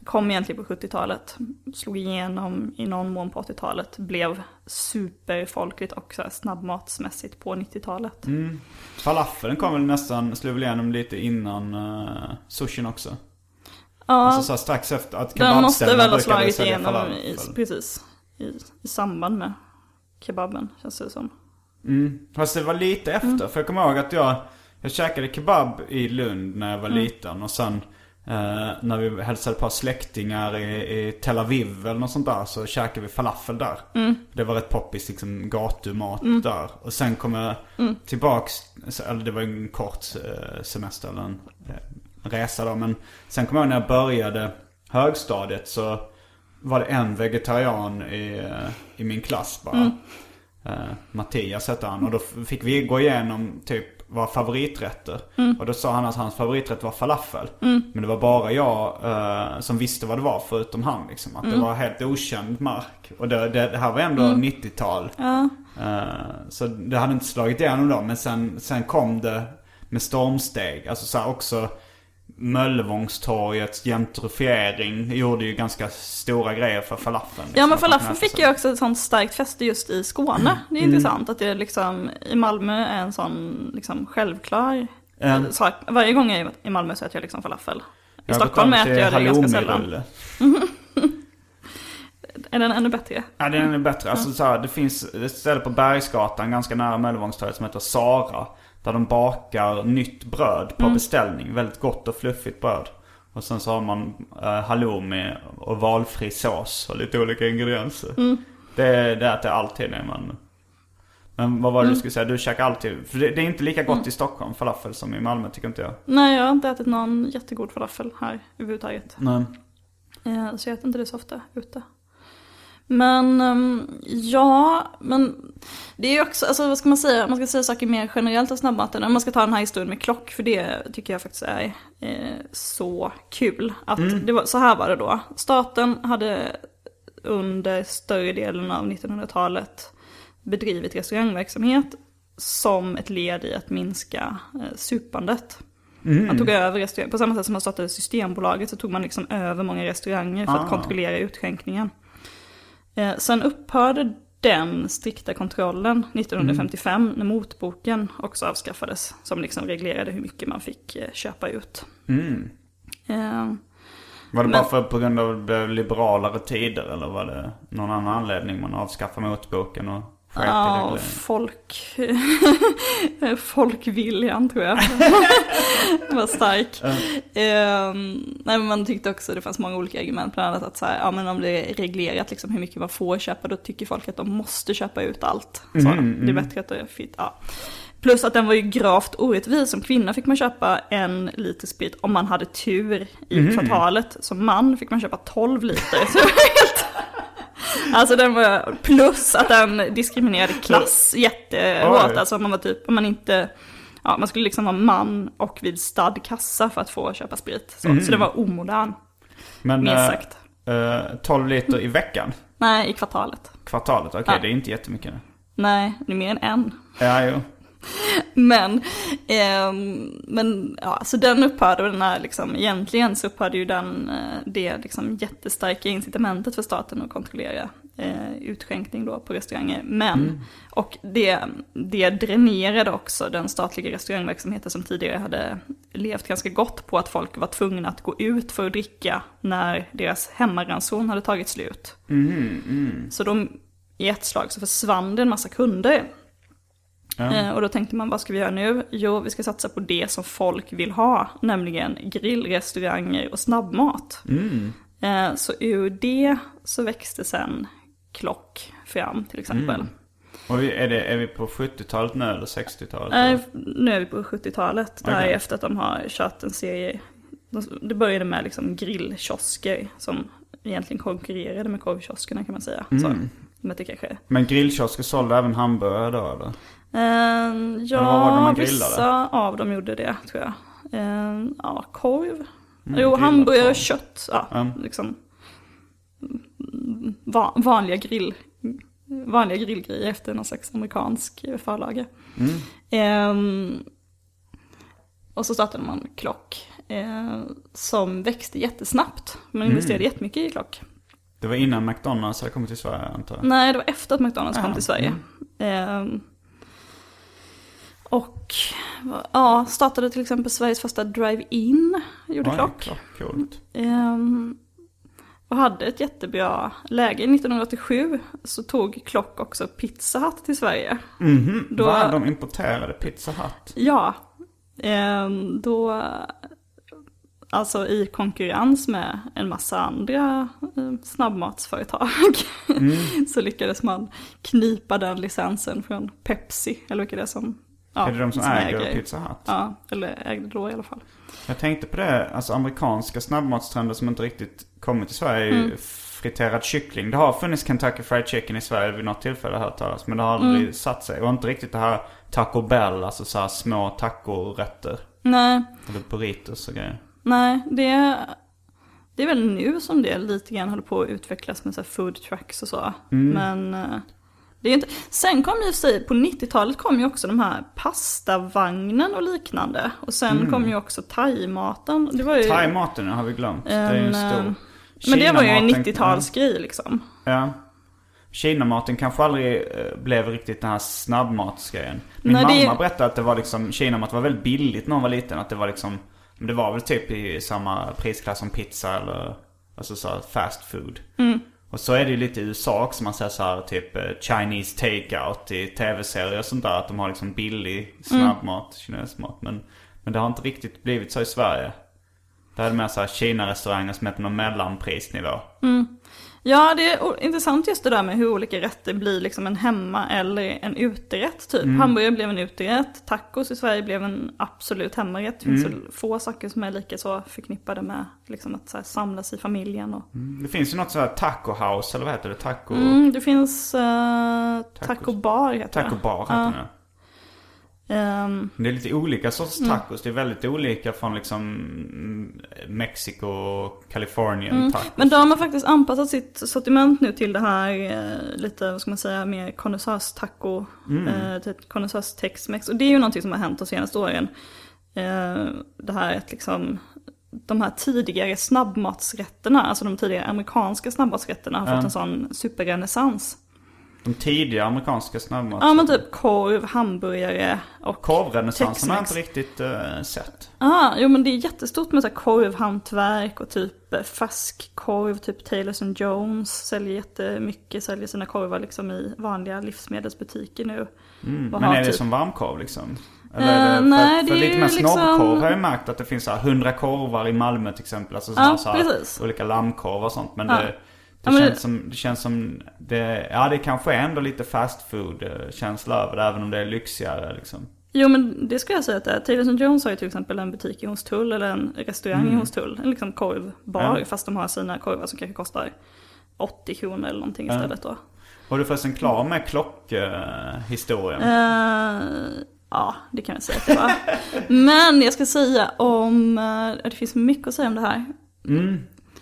Speaker 4: kom egentligen på 70-talet. Slog igenom i någon mån på 80-talet, blev superfolkligt och så här snabbmatsmässigt på 90-talet.
Speaker 3: Mm. Falafeln kom väl nästan, slog väl igenom lite innan uh, sushin också?
Speaker 4: Ja,
Speaker 3: Alltså så här, strax efter att
Speaker 4: den måste väl ha slagit igenom i, precis, i, i samband med kebaben, känns det som.
Speaker 3: Mm. Fast det var lite efter.
Speaker 4: Mm.
Speaker 3: För jag kommer ihåg att jag, jag käkade kebab i Lund när jag var
Speaker 4: Mm.
Speaker 3: liten. Och sen när vi hälsade på släktingar i, i Tel Aviv eller något sånt där. Så käkade vi falafel där.
Speaker 4: Mm.
Speaker 3: Det var rätt poppis liksom gatumat där. Och sen kom jag
Speaker 4: Mm.
Speaker 3: tillbaks, eller det var en kort eh, semester eller en eh, resa då. Men sen kom jag när jag började högstadiet så var det en vegetarian i, eh, i min klass bara.
Speaker 4: Mm.
Speaker 3: Eh, Mattias hette han. Och då fick vi gå igenom typ våra favoriträtter.
Speaker 4: Mm.
Speaker 3: Och då sa han att hans favoriträtt var falafel. Men det var bara jag eh, som visste vad det var förutom han liksom. Att
Speaker 4: Mm.
Speaker 3: det var helt okänd mark. Och det, det, det här var ändå 90-tal.
Speaker 4: Ja,
Speaker 3: Eh, så det hade inte slagit igenom då. Men sen, sen kom det med stormsteg. Alltså så också Möllevångstorgets gentrifiering gjorde ju ganska stora grejer för falafeln.
Speaker 4: Ja
Speaker 3: liksom,
Speaker 4: men
Speaker 3: att man
Speaker 4: falafeln fick ju
Speaker 3: så.
Speaker 4: också ett sånt starkt fäste just i Skåne. Det är
Speaker 3: Mm.
Speaker 4: intressant att det liksom i Malmö är en sån liksom självklar
Speaker 3: Mm.
Speaker 4: sak. Varje gång jag är i Malmö så äter jag liksom falafel. I
Speaker 3: Jag
Speaker 4: Stockholm äter jag det ganska sällan. Är den ännu bättre?
Speaker 3: Ja den är bättre. Alltså så här, det finns ett ställe på Bergsgatan ganska nära Möllevångstorget som heter Sara. Där de bakar nytt bröd på beställning. Väldigt gott och fluffigt bröd. Och sen så har man uh, halloumi och valfri sås och lite olika ingredienser. Det, det äter jag alltid när man... Men vad var det du skulle säga? Du käkar alltid... För det, det är inte lika gott i Stockholm, falafel, som i Malmö tycker inte jag.
Speaker 4: Nej jag har inte ätit någon jättegod falafel här överhuvudtaget.
Speaker 3: Nej.
Speaker 4: Eh, Så jag äter inte det så ofta ute. Men ehm, ja, men det är ju också, alltså vad ska man säga, man ska säga saker mer generellt om snabbmaten. Man ska ta den här historien med klock, för det tycker jag faktiskt är eh, så kul. Att det var, så här var det då. Staten hade under större delen av 1900-talet bedrivit restaurangverksamhet som ett led i att minska eh, supandet. Man tog över restauranger, på samma sätt som man startade Systembolaget så tog man liksom över många restauranger för
Speaker 3: Ah.
Speaker 4: att kontrollera utskänkningen. Eh, sen upphörde den strikta kontrollen 1955 när motboken också avskaffades. Som liksom reglerade hur mycket man fick eh, köpa ut.
Speaker 3: Mm.
Speaker 4: Eh,
Speaker 3: Var det
Speaker 4: Men-
Speaker 3: bara för på grund av liberalare tider eller var det någon annan anledning man avskaffade motboken och
Speaker 4: Ja, folk... Folkviljan tror jag. var stark. Ehm, nej, men man tyckte också det fanns många olika argument. Bland annat att så här, ja, men om det är reglerat liksom, hur mycket man får köpa, då tycker folk att de måste köpa ut allt. Så, Det är bättre att det är fritt. Ja. Plus att den var ju gravt orättvis. Som kvinna fick man köpa en liter sprit om man hade tur i kvartalet. Som man fick man köpa 12 liter. Så det var helt... Alltså den var, plus att den diskriminerade klass jättehårt.
Speaker 3: Oj.
Speaker 4: Alltså man var typ, om man inte, ja man skulle liksom vara man och vid stadkassa för att få köpa sprit. Så, så det var omodern,
Speaker 3: Men
Speaker 4: minst
Speaker 3: eh,
Speaker 4: sagt.
Speaker 3: eh, 12 liter i veckan?
Speaker 4: Nej, i kvartalet.
Speaker 3: Kvartalet? Okej,
Speaker 4: Ja.
Speaker 3: det är inte jättemycket nu.
Speaker 4: Nej, det är mer än en.
Speaker 3: Ja, jo.
Speaker 4: Men, ehm, men ja, så den upphörde och den här liksom, egentligen så upphörde ju den, eh, det liksom jättestarka incitamentet för staten att kontrollera eh, utskänkning då på restauranger. Men, och det, det dränerade också den statliga restaurangverksamheten som tidigare hade levt ganska gott på att folk var tvungna att gå ut för att dricka när deras hemmaranson hade tagit slut. Så de, i ett slag så försvann det en massa kunder. Eh, och då tänkte man, vad ska vi göra nu? Jo, vi ska satsa på det som folk vill ha, nämligen grillrestauranger och snabbmat. Eh, så ur det så växte sen Klock fram till exempel.
Speaker 3: Och vi, är, det, är vi på 70-talet nu eller 60-talet?
Speaker 4: Nej, nu är vi på 70-talet. Det här
Speaker 3: Okej.
Speaker 4: är efter att de har kört en serie. Det började med liksom grillkiosker som egentligen konkurrerade med korvkioskerna kan man säga. Så, som jag tycker kanske.
Speaker 3: Men grillkiosker sålde även hamburgare då eller?
Speaker 4: Eh,
Speaker 3: det
Speaker 4: ja, vissa av dem gjorde det tror jag. Eh, ja, korv. jo,
Speaker 3: grillad
Speaker 4: hamburgare och kött. Ja,
Speaker 3: Ja.
Speaker 4: liksom. Va- vanliga grill. Vanliga grillgrejer efter någon slags amerikansk förlaga. Ehm, och så startade man Klock. eh, som växte jättesnabbt. Man investerade jättemycket i Klock.
Speaker 3: Det var innan McDonalds hade kommit till Sverige antar jag.
Speaker 4: Nej, det var efter att McDonalds kom
Speaker 3: Jaha,
Speaker 4: till Sverige. Ehm, och ja, startade till exempel Sveriges första drive-in, gjorde
Speaker 3: Oj,
Speaker 4: Klock.
Speaker 3: Coolt.
Speaker 4: Ehm, och hade ett jättebra läge. 1987 så tog Klock också Pizza Hut till Sverige. Då-
Speaker 3: Va? De importerade Pizza Hut?
Speaker 4: Ja, ehm, då, alltså i konkurrens med en massa andra eh, snabbmatsföretag, så lyckades man knipa den licensen från Pepsi, eller vilka det är som, ja,
Speaker 3: är det de som, äger Pizza Hut?
Speaker 4: Ja, eller ägde då i alla fall.
Speaker 3: Jag tänkte på det, alltså amerikanska snabbmatstrender som inte riktigt kommit till Sverige
Speaker 4: Mm.
Speaker 3: friterad kyckling. Det har funnits Kentucky Fried Chicken i Sverige vid något tillfälle hört talas Men det har aldrig
Speaker 4: Mm.
Speaker 3: satt sig. Och inte riktigt det här Taco Bell, alltså så här små tacorätter.
Speaker 4: Nej,
Speaker 3: Eller burritos och grejer.
Speaker 4: nej, det, det är väl nu som det lite grann håller på att utvecklas med så här food trucks och så. Men eh, det är inte, sen kom ju sig, på 90-talet kom ju också de här pastavagnen och liknande. Och sen kom ju också thaimaten. Det var ju,
Speaker 3: Thai-maten har vi glömt. det är ju en
Speaker 4: en,
Speaker 3: stor...
Speaker 4: men det var ju en
Speaker 3: Kinamaten-
Speaker 4: 90-talsgrej liksom.
Speaker 3: Ja. Kinamaten kanske aldrig eh, blev riktigt den här snabbmatsgrejen. Min
Speaker 4: Nej, det-
Speaker 3: mamma berättade att det var liksom, kinamat var väldigt billigt när hon var liten. Att det var liksom, det var väl typ i samma prisklass som pizza eller, alltså så fast food.
Speaker 4: Mm.
Speaker 3: Och så är det ju lite i USA också, man säger så här typ eh, Chinese takeout i tv-serier och sånt där. Att de har liksom billig snabbmat, kinesisk mat. Men, men det har inte riktigt blivit så i Sverige. Det är mer så här Kina-restauranger som är på någon mellanprisnivå.
Speaker 4: Ja, det är intressant just det där med hur olika rätter blir liksom en hemma eller en uterätt typ. Hamburgare blev en uterätt, tacos i Sverige blev en absolut hemmarätt. Det finns så få saker som är lika så förknippade med liksom att så här, samlas i familjen. Och...
Speaker 3: Det finns ju något så här taco house, eller vad heter det? Taco...
Speaker 4: Mm, det finns uh, taco bar heter
Speaker 3: Taco
Speaker 4: det.
Speaker 3: bar heter
Speaker 4: Ja.
Speaker 3: det. Men Det är lite olika sorts tacos. Det är väldigt olika från liksom mm, Mexiko och Kalifornien tacos.
Speaker 4: Mm. Men de har faktiskt anpassat sitt sortiment nu till det här eh, lite, vad ska man säga, mer konnässörstaco, eh, typ konnässörs tex-mex. Och det är ju någonting som har hänt de senaste åren. Eh, det här att liksom, de här tidigare snabbmatsrätterna, alltså de tidigare amerikanska snabbmatsrätterna har fått en sån superrenässans.
Speaker 3: De tidiga amerikanska snabbmats...
Speaker 4: Ja men typ korv, hamburgare och...
Speaker 3: Korvrenässansen har jag inte riktigt eh, sett.
Speaker 4: Ja, jo men det är jättestort med så här korvhantverk och typ eh, färskkorv, typ Taylors and Jones säljer jättemycket, säljer sina korvar liksom i vanliga livsmedelsbutiker nu. Och
Speaker 3: Men är det
Speaker 4: typ-
Speaker 3: som varmkorv liksom? Eller
Speaker 4: Eh,
Speaker 3: är det, för,
Speaker 4: nej,
Speaker 3: för
Speaker 4: det är
Speaker 3: lite mer
Speaker 4: liksom-
Speaker 3: snobbkorv har jag märkt att det finns så här 100 korvar i Malmö till exempel. Alltså
Speaker 4: Ja,
Speaker 3: så här, olika lammkorvar och sånt. Men
Speaker 4: Ja.
Speaker 3: det, det,
Speaker 4: men
Speaker 3: känns som, det känns som det, ja det kanske är ändå lite fast food eh, känsla över det. Även om det är lyxigare liksom.
Speaker 4: Jo men det skulle jag säga att det är. Taylors and Jones har ju till exempel en butik i Hornstull eller en restaurang i Hornstull. En liksom korvbar
Speaker 3: Mm. Ja.
Speaker 4: fast de har sina korvar som kanske kostar 80 kronor eller någonting istället då.
Speaker 3: Var du förresten klar med klockhistorien?
Speaker 4: Eh, ja, det kan jag säga att det var. Men jag ska säga om, eh, det finns mycket att säga om det här.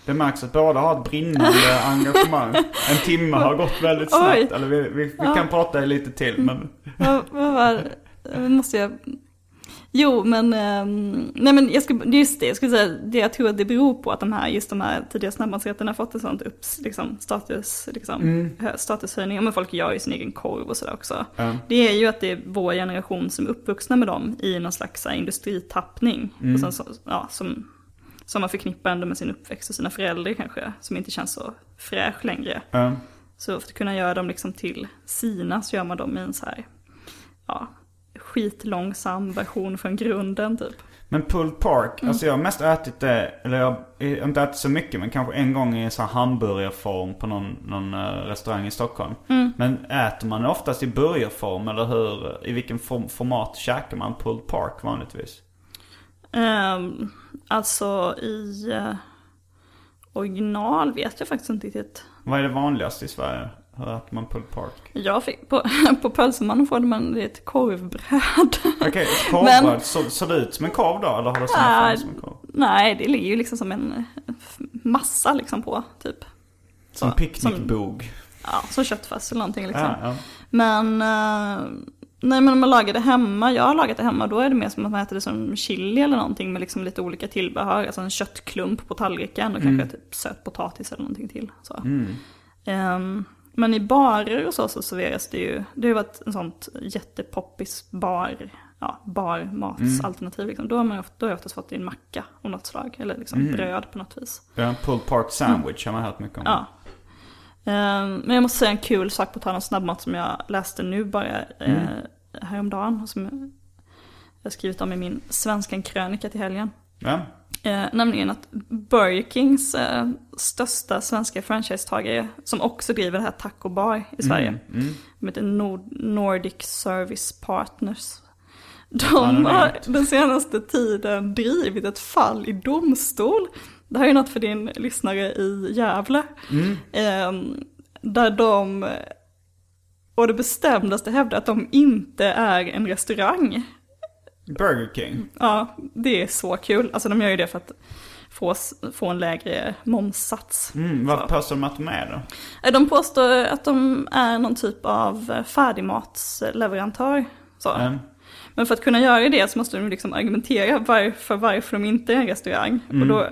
Speaker 3: Det märks att båda har ett brinnande engagemang. En timme har gått väldigt snabbt.
Speaker 4: Oj.
Speaker 3: Eller vi, vi, vi kan prata lite till men...
Speaker 4: vad, var, måste jag... Jo, men, ehm, nej men jag ska, just det, jag skulle säga, det jag tror att det beror på att de här, just de här tidiga snabbmatsrätterna har fått en sånt upps, liksom, status, liksom, hö- statushöjning. Men folk gör ju sin egen korv och sådär också.
Speaker 3: Ja.
Speaker 4: Det är ju att det är vår generation som är uppvuxna med dem i någon slags här, industritappning. Och sen, så, ja, som, som man förknippar ändå med sin uppväxt och sina föräldrar kanske, som inte känns så fräsch längre.
Speaker 3: Ja.
Speaker 4: Så för att kunna göra dem liksom till sina så gör man dem i en så här, ja, skitlångsam version från grunden typ.
Speaker 3: Men pulled pork, alltså jag har mest ätit det, eller jag har inte ätit så mycket men kanske en gång i en sån här hamburgerform på någon, någon eh, restaurang i Stockholm. Men äter man oftast i burgerform eller hur, i vilken form, format käkar man pulled pork vanligtvis?
Speaker 4: Um, alltså i eh, original vet jag faktiskt inte riktigt.
Speaker 3: Vad är det vanligaste i Sverige? Hur äter man pulled pork?
Speaker 4: Jag fick, på, på pölsemannen får man det ett korvbröd.
Speaker 3: Okej, korvbröd, så, ser det ut som en korv då? Eller har det samma
Speaker 4: Nej,
Speaker 3: form som en korv?
Speaker 4: Nej, det ligger ju liksom som en massa liksom på, typ.
Speaker 3: Som
Speaker 4: Så,
Speaker 3: picknickbog?
Speaker 4: Ja, som köttfärs eller någonting liksom.
Speaker 3: Ja, ja.
Speaker 4: Men, eh, nej men om man lagar det hemma, jag har lagat det hemma, då är det mer som att man äter det som chili eller någonting med liksom lite olika tillbehör. Alltså en köttklump på tallriken och kanske typ söt potatis eller någonting till. Så. Ehm, men i barer och så, så serveras det ju, det har ju varit en sånt jättepoppis bar, ja, barmatsalternativ liksom. Då har man ju oft- då har jag oftast fått en macka av något slag, eller liksom bröd på något vis.
Speaker 3: Ja, pulled pork sandwich har man hört mycket om.
Speaker 4: Ja. Ehm, men jag måste säga en kul sak på tal om snabbmat som jag läste nu bara eh, häromdagen. Och som jag har skrivit om i min Svenskan-krönika till helgen.
Speaker 3: Ja.
Speaker 4: Eh, nämligen att Burger Kings eh, största svenska franchisetagare, som också driver det här Taco Bar i Sverige, de heter Nord- Nordic Service Partners. De har den senaste tiden drivit ett fall i domstol. Det här är något för din lyssnare i Gävle. Eh, där de och det bestämdaste hävdar att de inte är en restaurang.
Speaker 3: Burger King.
Speaker 4: Ja, det är så kul. Alltså de gör ju det för att få, få en lägre momssats.
Speaker 3: Mm, vad påstår de att de är då?
Speaker 4: Eh, De påstår att de är någon typ av färdigmatsleverantör. Så.
Speaker 3: Mm.
Speaker 4: Men för att kunna göra det så måste de liksom argumentera varför, varför de inte är en restaurang. Och då,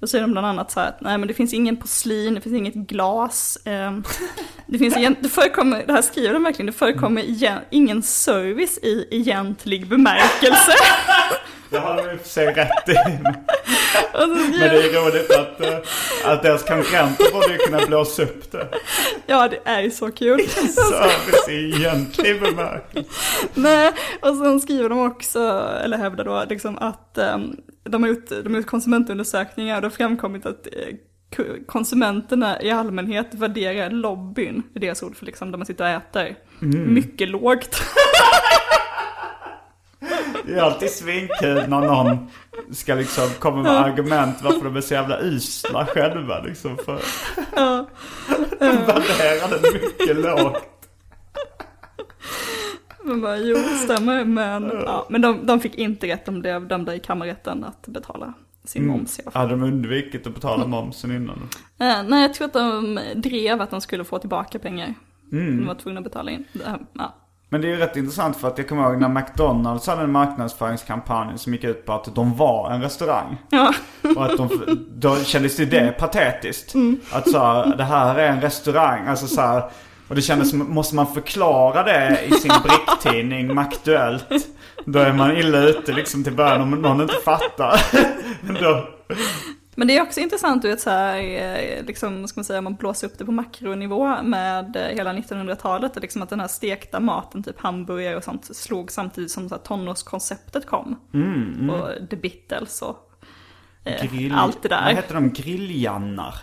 Speaker 4: då säger de bland annat så här att nej men det finns ingen porslin, det finns inget glas. Eh, det, finns igen, det förekommer, det här skriver de verkligen, det förekommer igen, ingen service i egentlig bemärkelse.
Speaker 3: Det har de i och för sig rätt i. Men det är roligt att, eh, att deras konkurrenter borde kunna blåsa upp det.
Speaker 4: ja det är ju så kul.
Speaker 3: Service i egentlig bemärkelse.
Speaker 4: Nej, och sen skriver de också, eller hävdar då, liksom att ehm, de, har gjort, de har gjort konsumentundersökningar och det har framkommit att eh, konsumenterna i allmänhet värderar lobbyn, i deras ord för liksom där man sitter och äter, mycket lågt.
Speaker 3: Det är alltid svinkul när någon ska liksom komma med argument varför de är så jävla usla själva liksom. För
Speaker 4: Ja.
Speaker 3: värderar det mycket lågt.
Speaker 4: Man bara, jo, stämmer, men, ja, men de, de fick inte rätt, de blev dömda i kammarrätten att betala sin moms i alla fall.
Speaker 3: Hade de undvikit att betala momsen innan?
Speaker 4: Eh, nej, jag tror att de drev att de skulle få tillbaka pengar. De var tvungna att betala in. Det ja.
Speaker 3: Men det är ju rätt intressant för att jag kommer ihåg när McDonalds hade en marknadsföringskampanj som gick ut på att de var en restaurang.
Speaker 4: Ja.
Speaker 3: Och att de, då kändes ju det patetiskt. Att så här, det här är en restaurang. Alltså så här, och det kändes som, måste man förklara det i sin bricktidning Maktuellt. Då är man illa ute liksom till början om någon inte fattar. då,
Speaker 4: Men det är också intressant du vet så här, eh, liksom, ska man säga, man blåser upp det på makronivå med eh, hela 1900-talet. och Liksom att den här stekta maten, typ hamburgare och sånt, slog samtidigt som så här, tonårskonceptet kom. Och The Beatles och eh,
Speaker 3: grill,
Speaker 4: allt det
Speaker 3: Vad
Speaker 4: där.
Speaker 3: heter de? Grilljannar.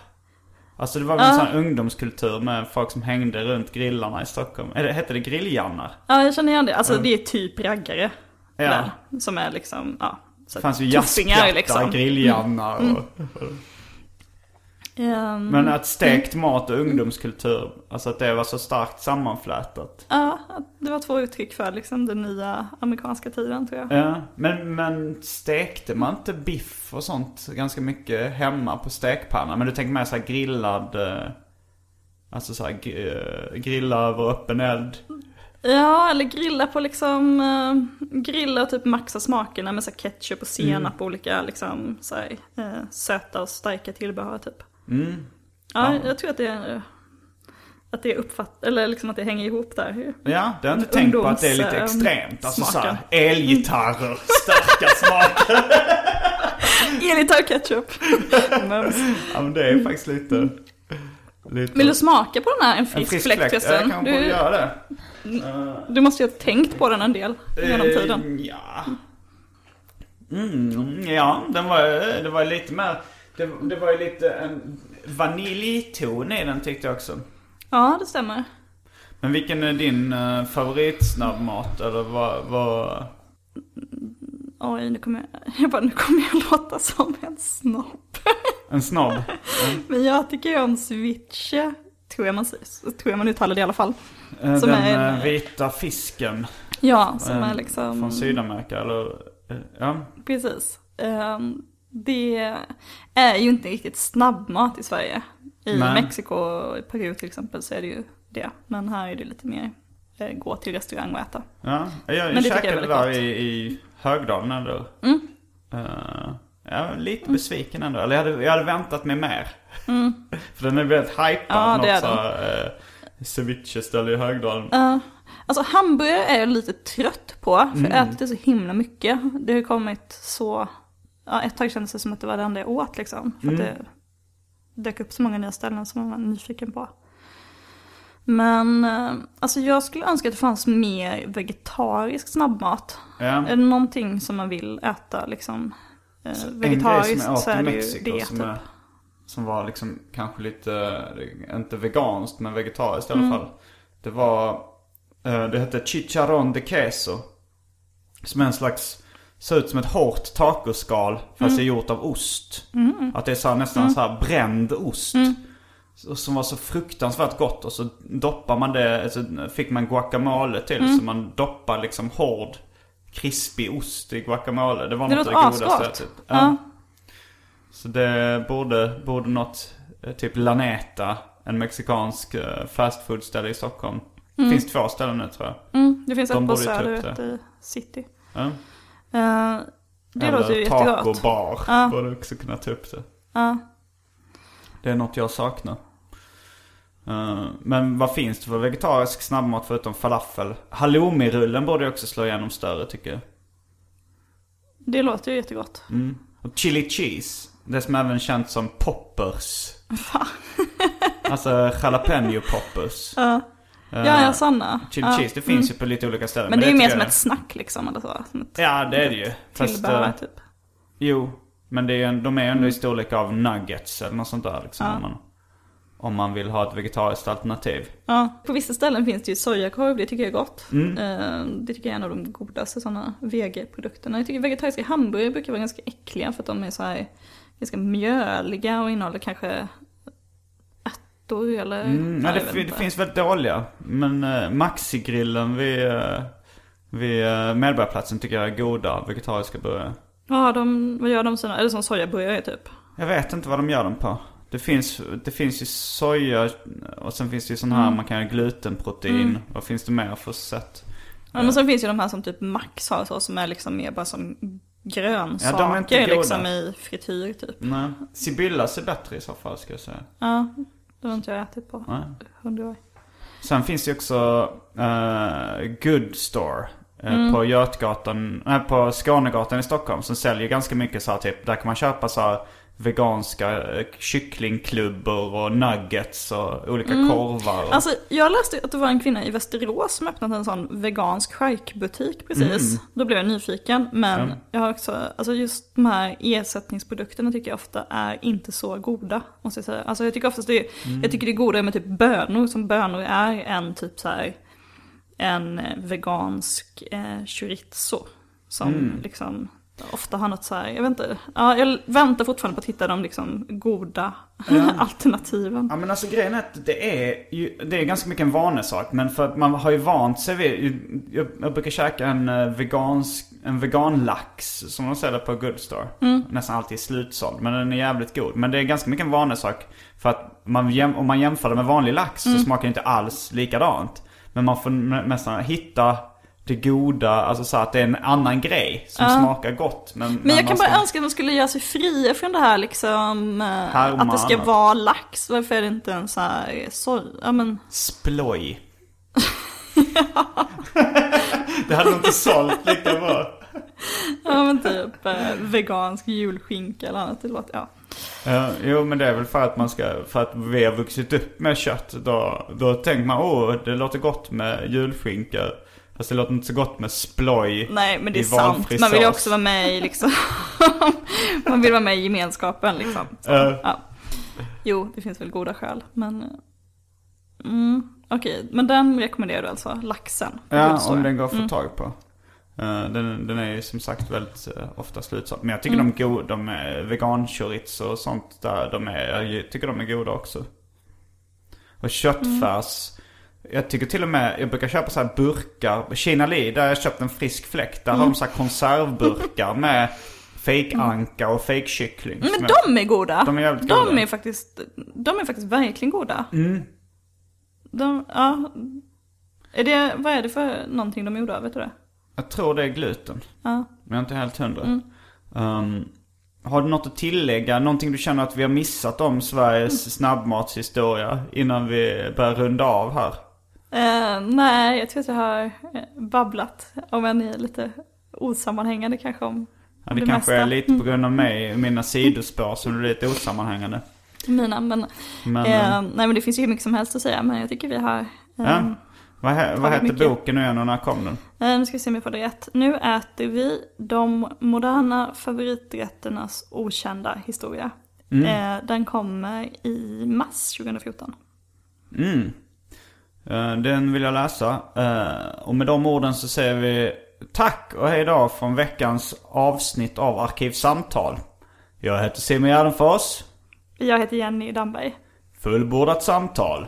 Speaker 3: Alltså det var väl en sån här ungdomskultur med folk som hängde runt grillarna i Stockholm. Eller hette det grilljannar?
Speaker 4: Ja, jag känner igen det. Alltså det är typ raggare.
Speaker 3: Ja.
Speaker 4: Där, som är liksom, ja. Så
Speaker 3: Det fanns ju jazzpjattar,
Speaker 4: liksom.
Speaker 3: grilljannar och...
Speaker 4: Ehm,
Speaker 3: Men att stekt mat och ungdomskultur, alltså att det var så starkt sammanflätat.
Speaker 4: Ja, det var två uttryck för liksom den nya amerikanska tiden tror jag.
Speaker 3: Ja, men, men stekte man inte biff och sånt ganska mycket hemma på stekpanna? Men du tänker mer så här grillad, eh, alltså så här gr- eh, grilla över öppen eld.
Speaker 4: Ja, eller grilla på liksom, eh, grilla och typ maxa smakerna med så ketchup och senap och olika liksom så här, eh, söta och starka tillbehör typ.
Speaker 3: Mm.
Speaker 4: Ja,
Speaker 3: Ja.
Speaker 4: jag tror att det är, att det uppfatt, eller liksom att det hänger ihop där.
Speaker 3: Ja, det har jag inte tänkt på att det är lite extremt. Alltså
Speaker 4: smaken.
Speaker 3: såhär, elgitarrer, starka smaker.
Speaker 4: Elgitarr ketchup. Men,
Speaker 3: Ja men det är faktiskt lite... lite
Speaker 4: vill du smaka på den här, en
Speaker 3: en
Speaker 4: frisk,
Speaker 3: frisk
Speaker 4: fläkt
Speaker 3: fläkt? Jag
Speaker 4: förresten?
Speaker 3: kanske borde
Speaker 4: Du,
Speaker 3: göra det.
Speaker 4: du måste ju ha tänkt på den en del genom tiden.
Speaker 3: Eh, Ja. Mm, ja, den var, det var lite mer... Det, det var ju lite en vaniljton i den tyckte jag också.
Speaker 4: Ja, det stämmer.
Speaker 3: Men vilken är din uh, favoritsnabbmat? Eller vad... vad...
Speaker 4: Oj, nu kommer jag, jag bara, nu kommer jag låta som en snopp.
Speaker 3: En snobb?
Speaker 4: Men jag tycker ju om switche, tror jag man, tror jag man uttalar det i alla fall.
Speaker 3: Eh,
Speaker 4: Som
Speaker 3: den
Speaker 4: är en-
Speaker 3: eh, vita fisken.
Speaker 4: Ja, som är liksom...
Speaker 3: Från Sydamerika eller... Ja.
Speaker 4: Precis. Ehm, det är ju inte riktigt snabbmat i Sverige. I
Speaker 3: Nej.
Speaker 4: Mexiko och Peru till exempel så är det ju det. Men här är det lite mer eh, gå till restaurang och äta.
Speaker 3: Ja, jag, jag
Speaker 4: Men det
Speaker 3: käkade det där
Speaker 4: gott.
Speaker 3: i, i Högdalen ändå.
Speaker 4: Mm.
Speaker 3: Eh, jag var lite besviken ändå. Eller jag hade, jag hade väntat mig mer. För den är väldigt hypad.
Speaker 4: Ja, det är
Speaker 3: eh, ceviche-ställe i Högdalen.
Speaker 4: Uh, alltså hamburgare är jag lite trött på. För
Speaker 3: Mm.
Speaker 4: jag ätit det så himla mycket. Det har kommit så... Ja, ett tag kändes det som att det var det enda jag åt liksom. För
Speaker 3: Mm.
Speaker 4: att det dök upp så många nya ställen som man var nyfiken på. Men eh, alltså jag skulle önska att det fanns mer vegetarisk snabbmat.
Speaker 3: Ja.
Speaker 4: Är det någonting som man vill äta liksom eh,
Speaker 3: En grej som
Speaker 4: vegetariskt
Speaker 3: jag åt
Speaker 4: så är det ju det
Speaker 3: som,
Speaker 4: typ.
Speaker 3: är, som var liksom kanske lite, inte veganskt men vegetariskt i alla
Speaker 4: Mm.
Speaker 3: fall. Det var, eh, det hette chicharron de queso. Som är en slags, ser ut som ett hårt tacoskal fast
Speaker 4: Mm.
Speaker 3: det är gjort av ost. Att det är så här, nästan så här bränd ost.
Speaker 4: Mm.
Speaker 3: Som var så fruktansvärt gott och så doppar man det, alltså fick man guacamole till
Speaker 4: Mm.
Speaker 3: så man doppar liksom hård krispig ost i guacamole. Det var
Speaker 4: Det
Speaker 3: något av det godaste jag
Speaker 4: asgott.
Speaker 3: ätit.
Speaker 4: Ja.
Speaker 3: Så det borde, borde något, eh, typ Laneta, en mexikansk eh, fast food-ställe i Stockholm. Det finns två ställen nu tror jag.
Speaker 4: Mm, det finns
Speaker 3: De
Speaker 4: ett på Söder och ett
Speaker 3: det.
Speaker 4: i City.
Speaker 3: Ja.
Speaker 4: Eh, det låter ju
Speaker 3: Taco
Speaker 4: jättegott.
Speaker 3: bar
Speaker 4: Ja.
Speaker 3: borde också kunna ta upp det.
Speaker 4: Ja.
Speaker 3: Det är något jag saknar. Eh, men vad finns det för vegetarisk snabbmat förutom falafel? Halloumi-rullen borde också slå igenom större tycker jag.
Speaker 4: Det låter ju jättegott.
Speaker 3: Mm. Och chili cheese. Det som även känns som poppers. alltså jalapeno poppers.
Speaker 4: Ja, ja, ja sådana.
Speaker 3: Chili
Speaker 4: ja.
Speaker 3: cheese, det finns ju på lite olika ställen.
Speaker 4: Men det är ju mer som
Speaker 3: jag-
Speaker 4: ett snack liksom, eller så. Ett
Speaker 3: Ja, det är det ju. Fast,
Speaker 4: tillbehör
Speaker 3: eh,
Speaker 4: typ.
Speaker 3: jo, men det är, ju- de är ju ändå i storlek av nuggets eller något sånt där liksom. Om, man, om man vill ha ett vegetariskt alternativ.
Speaker 4: Ja, på vissa ställen finns det ju sojakorv, det tycker jag är gott.
Speaker 3: Mm.
Speaker 4: Eh, Det tycker jag är en av de godaste sådana vegeprodukterna. Jag tycker vegetariska hamburgare brukar vara ganska äckliga för att de är så här ganska mjöliga och innehåller kanske ärtor eller...
Speaker 3: Mm,
Speaker 4: jag
Speaker 3: det, det finns väldigt dåliga. Men uh, Maxi-grillen vid, uh, vid uh, Medborgarplatsen tycker jag är goda vegetariska burgare.
Speaker 4: Ja, de, vad gör de sådana? Eller som sojaburgare typ.
Speaker 3: Jag vet inte vad de gör dem på. Det finns, det finns ju soja och sen finns det ju sån här man kan göra glutenprotein. Vad finns det mer för sätt?
Speaker 4: Ja, men sen finns ju de här som typ Max har så, som är liksom mer bara som grönsaker
Speaker 3: Ja, de är inte goda.
Speaker 4: liksom i frityr typ.
Speaker 3: Nej. Sibyllas är bättre i så fall ska jag säga.
Speaker 4: Ja, det har inte jag ätit på hundra år.
Speaker 3: Sen finns det ju också uh, Good Store. eh,
Speaker 4: Mm.
Speaker 3: På Götgatan, nej, på Skånegatan i Stockholm. Som säljer ganska mycket så här typ. Där kan man köpa så här veganska eh, kycklingklubbor och nuggets och olika korvar. Och,
Speaker 4: Alltså jag läste att det var en kvinna i Västerås som öppnat en sån vegansk charkbutik precis. Då blev jag nyfiken. Men
Speaker 3: Mm. Ja.
Speaker 4: jag har också, alltså just de här ersättningsprodukterna tycker jag ofta är inte så goda. Måste jag säga. Alltså jag tycker oftast det är,
Speaker 3: Mm.
Speaker 4: jag tycker det är godare med typ bönor som bönor är än typ så här en eh, vegansk eh, chorizo. Som
Speaker 3: Mm.
Speaker 4: liksom ofta har något så här, jag vet inte. Ja, jag väntar fortfarande på att hitta de liksom goda alternativen.
Speaker 3: Ja men alltså grejen är att det är ju, det är ganska mycket en vanesak. Men för att man har ju vant sig vid, jag, jag brukar käka en eh, vegansk, en veganlax som de säljer på Good Store. Nästan alltid slutsåld. Men den är jävligt god. Men det är ganska mycket en vanesak. För att man, om man jämför det med vanlig lax så smakar det inte alls likadant. Men man får nä- nästan hitta det goda, alltså så att det är en annan grej som smakar gott. Men,
Speaker 4: Men jag kan
Speaker 3: ska-
Speaker 4: bara önska att de skulle göra sig fria från det här liksom, eh,
Speaker 3: Härma
Speaker 4: att det ska vara lax. Varför är det inte en så här, så, ja men,
Speaker 3: Sploj. det hade nog inte sålt lika bra.
Speaker 4: ja men typ eh, vegansk julskinka eller annat. Det låter, ja.
Speaker 3: Ja, jo men det är väl för att man ska, för att vi har vuxit upp med kött. Då, då tänker man åh det låter gott med julskinka. Fast det låter inte så gott med sploj
Speaker 4: Nej men det är sant. Man vill ju också vara med i liksom, man vill vara med i gemenskapen liksom. Så,
Speaker 3: Ja.
Speaker 4: ja. Jo, det finns väl goda skäl. Men, eh, mm, okej. Men den rekommenderar du alltså, laxen?
Speaker 3: Ja, om den går att få
Speaker 4: Mm.
Speaker 3: tag på. Eh, den, den är ju som sagt väldigt eh, ofta slutsåld. Men jag tycker
Speaker 4: Mm.
Speaker 3: de, go- de är vegan och sånt där, de är, jag tycker de är goda också. Och köttfärs. Jag tycker till och med, jag brukar köpa så här burkar. Kina Li, där har jag köpt en frisk fläkt. Där har
Speaker 4: Mm.
Speaker 3: de så här konservburkar med fake-anka och fake-kyckling.
Speaker 4: Men de är goda.
Speaker 3: De är jävligt
Speaker 4: de
Speaker 3: goda.
Speaker 4: är faktiskt, de är faktiskt verkligen goda.
Speaker 3: Mm.
Speaker 4: De, ja. Är det, vad är det för någonting de gjorde av, vet du det?
Speaker 3: Jag tror det är gluten.
Speaker 4: Ja.
Speaker 3: Men jag är inte helt hundra.
Speaker 4: Mm.
Speaker 3: Um, har du något att tillägga? Någonting du känner att vi har missat om Sveriges snabbmatshistoria innan vi börjar runda av här?
Speaker 4: Eh, nej, jag tror att jag har eh, babblat, om än i lite osammanhängande kanske om
Speaker 3: Ja, det,
Speaker 4: det
Speaker 3: kanske
Speaker 4: mesta.
Speaker 3: är lite på grund av mig mina sidospår som blir lite osammanhängande.
Speaker 4: mina. Men,
Speaker 3: Men,
Speaker 4: eh,
Speaker 3: eh,
Speaker 4: nej men det finns ju hur mycket som helst att säga, men jag tycker vi har... Eh,
Speaker 3: ja. Vad, he- vad
Speaker 4: mycket.
Speaker 3: boken nu igen och när kom den?
Speaker 4: eh, nu ska vi se om jag får det rätt. Nu äter vi de moderna favoriträtternas okända historia.
Speaker 3: Mm.
Speaker 4: Den kommer i mars 2014.
Speaker 3: Mm. Eh, Den vill jag läsa. Eh, Och med de orden så säger vi tack och hej då från veckans avsnitt av Arkivsamtal. Jag heter Simon Gärdenfors.
Speaker 4: Jag heter Jenny Damberg.
Speaker 3: Fullbordat samtal.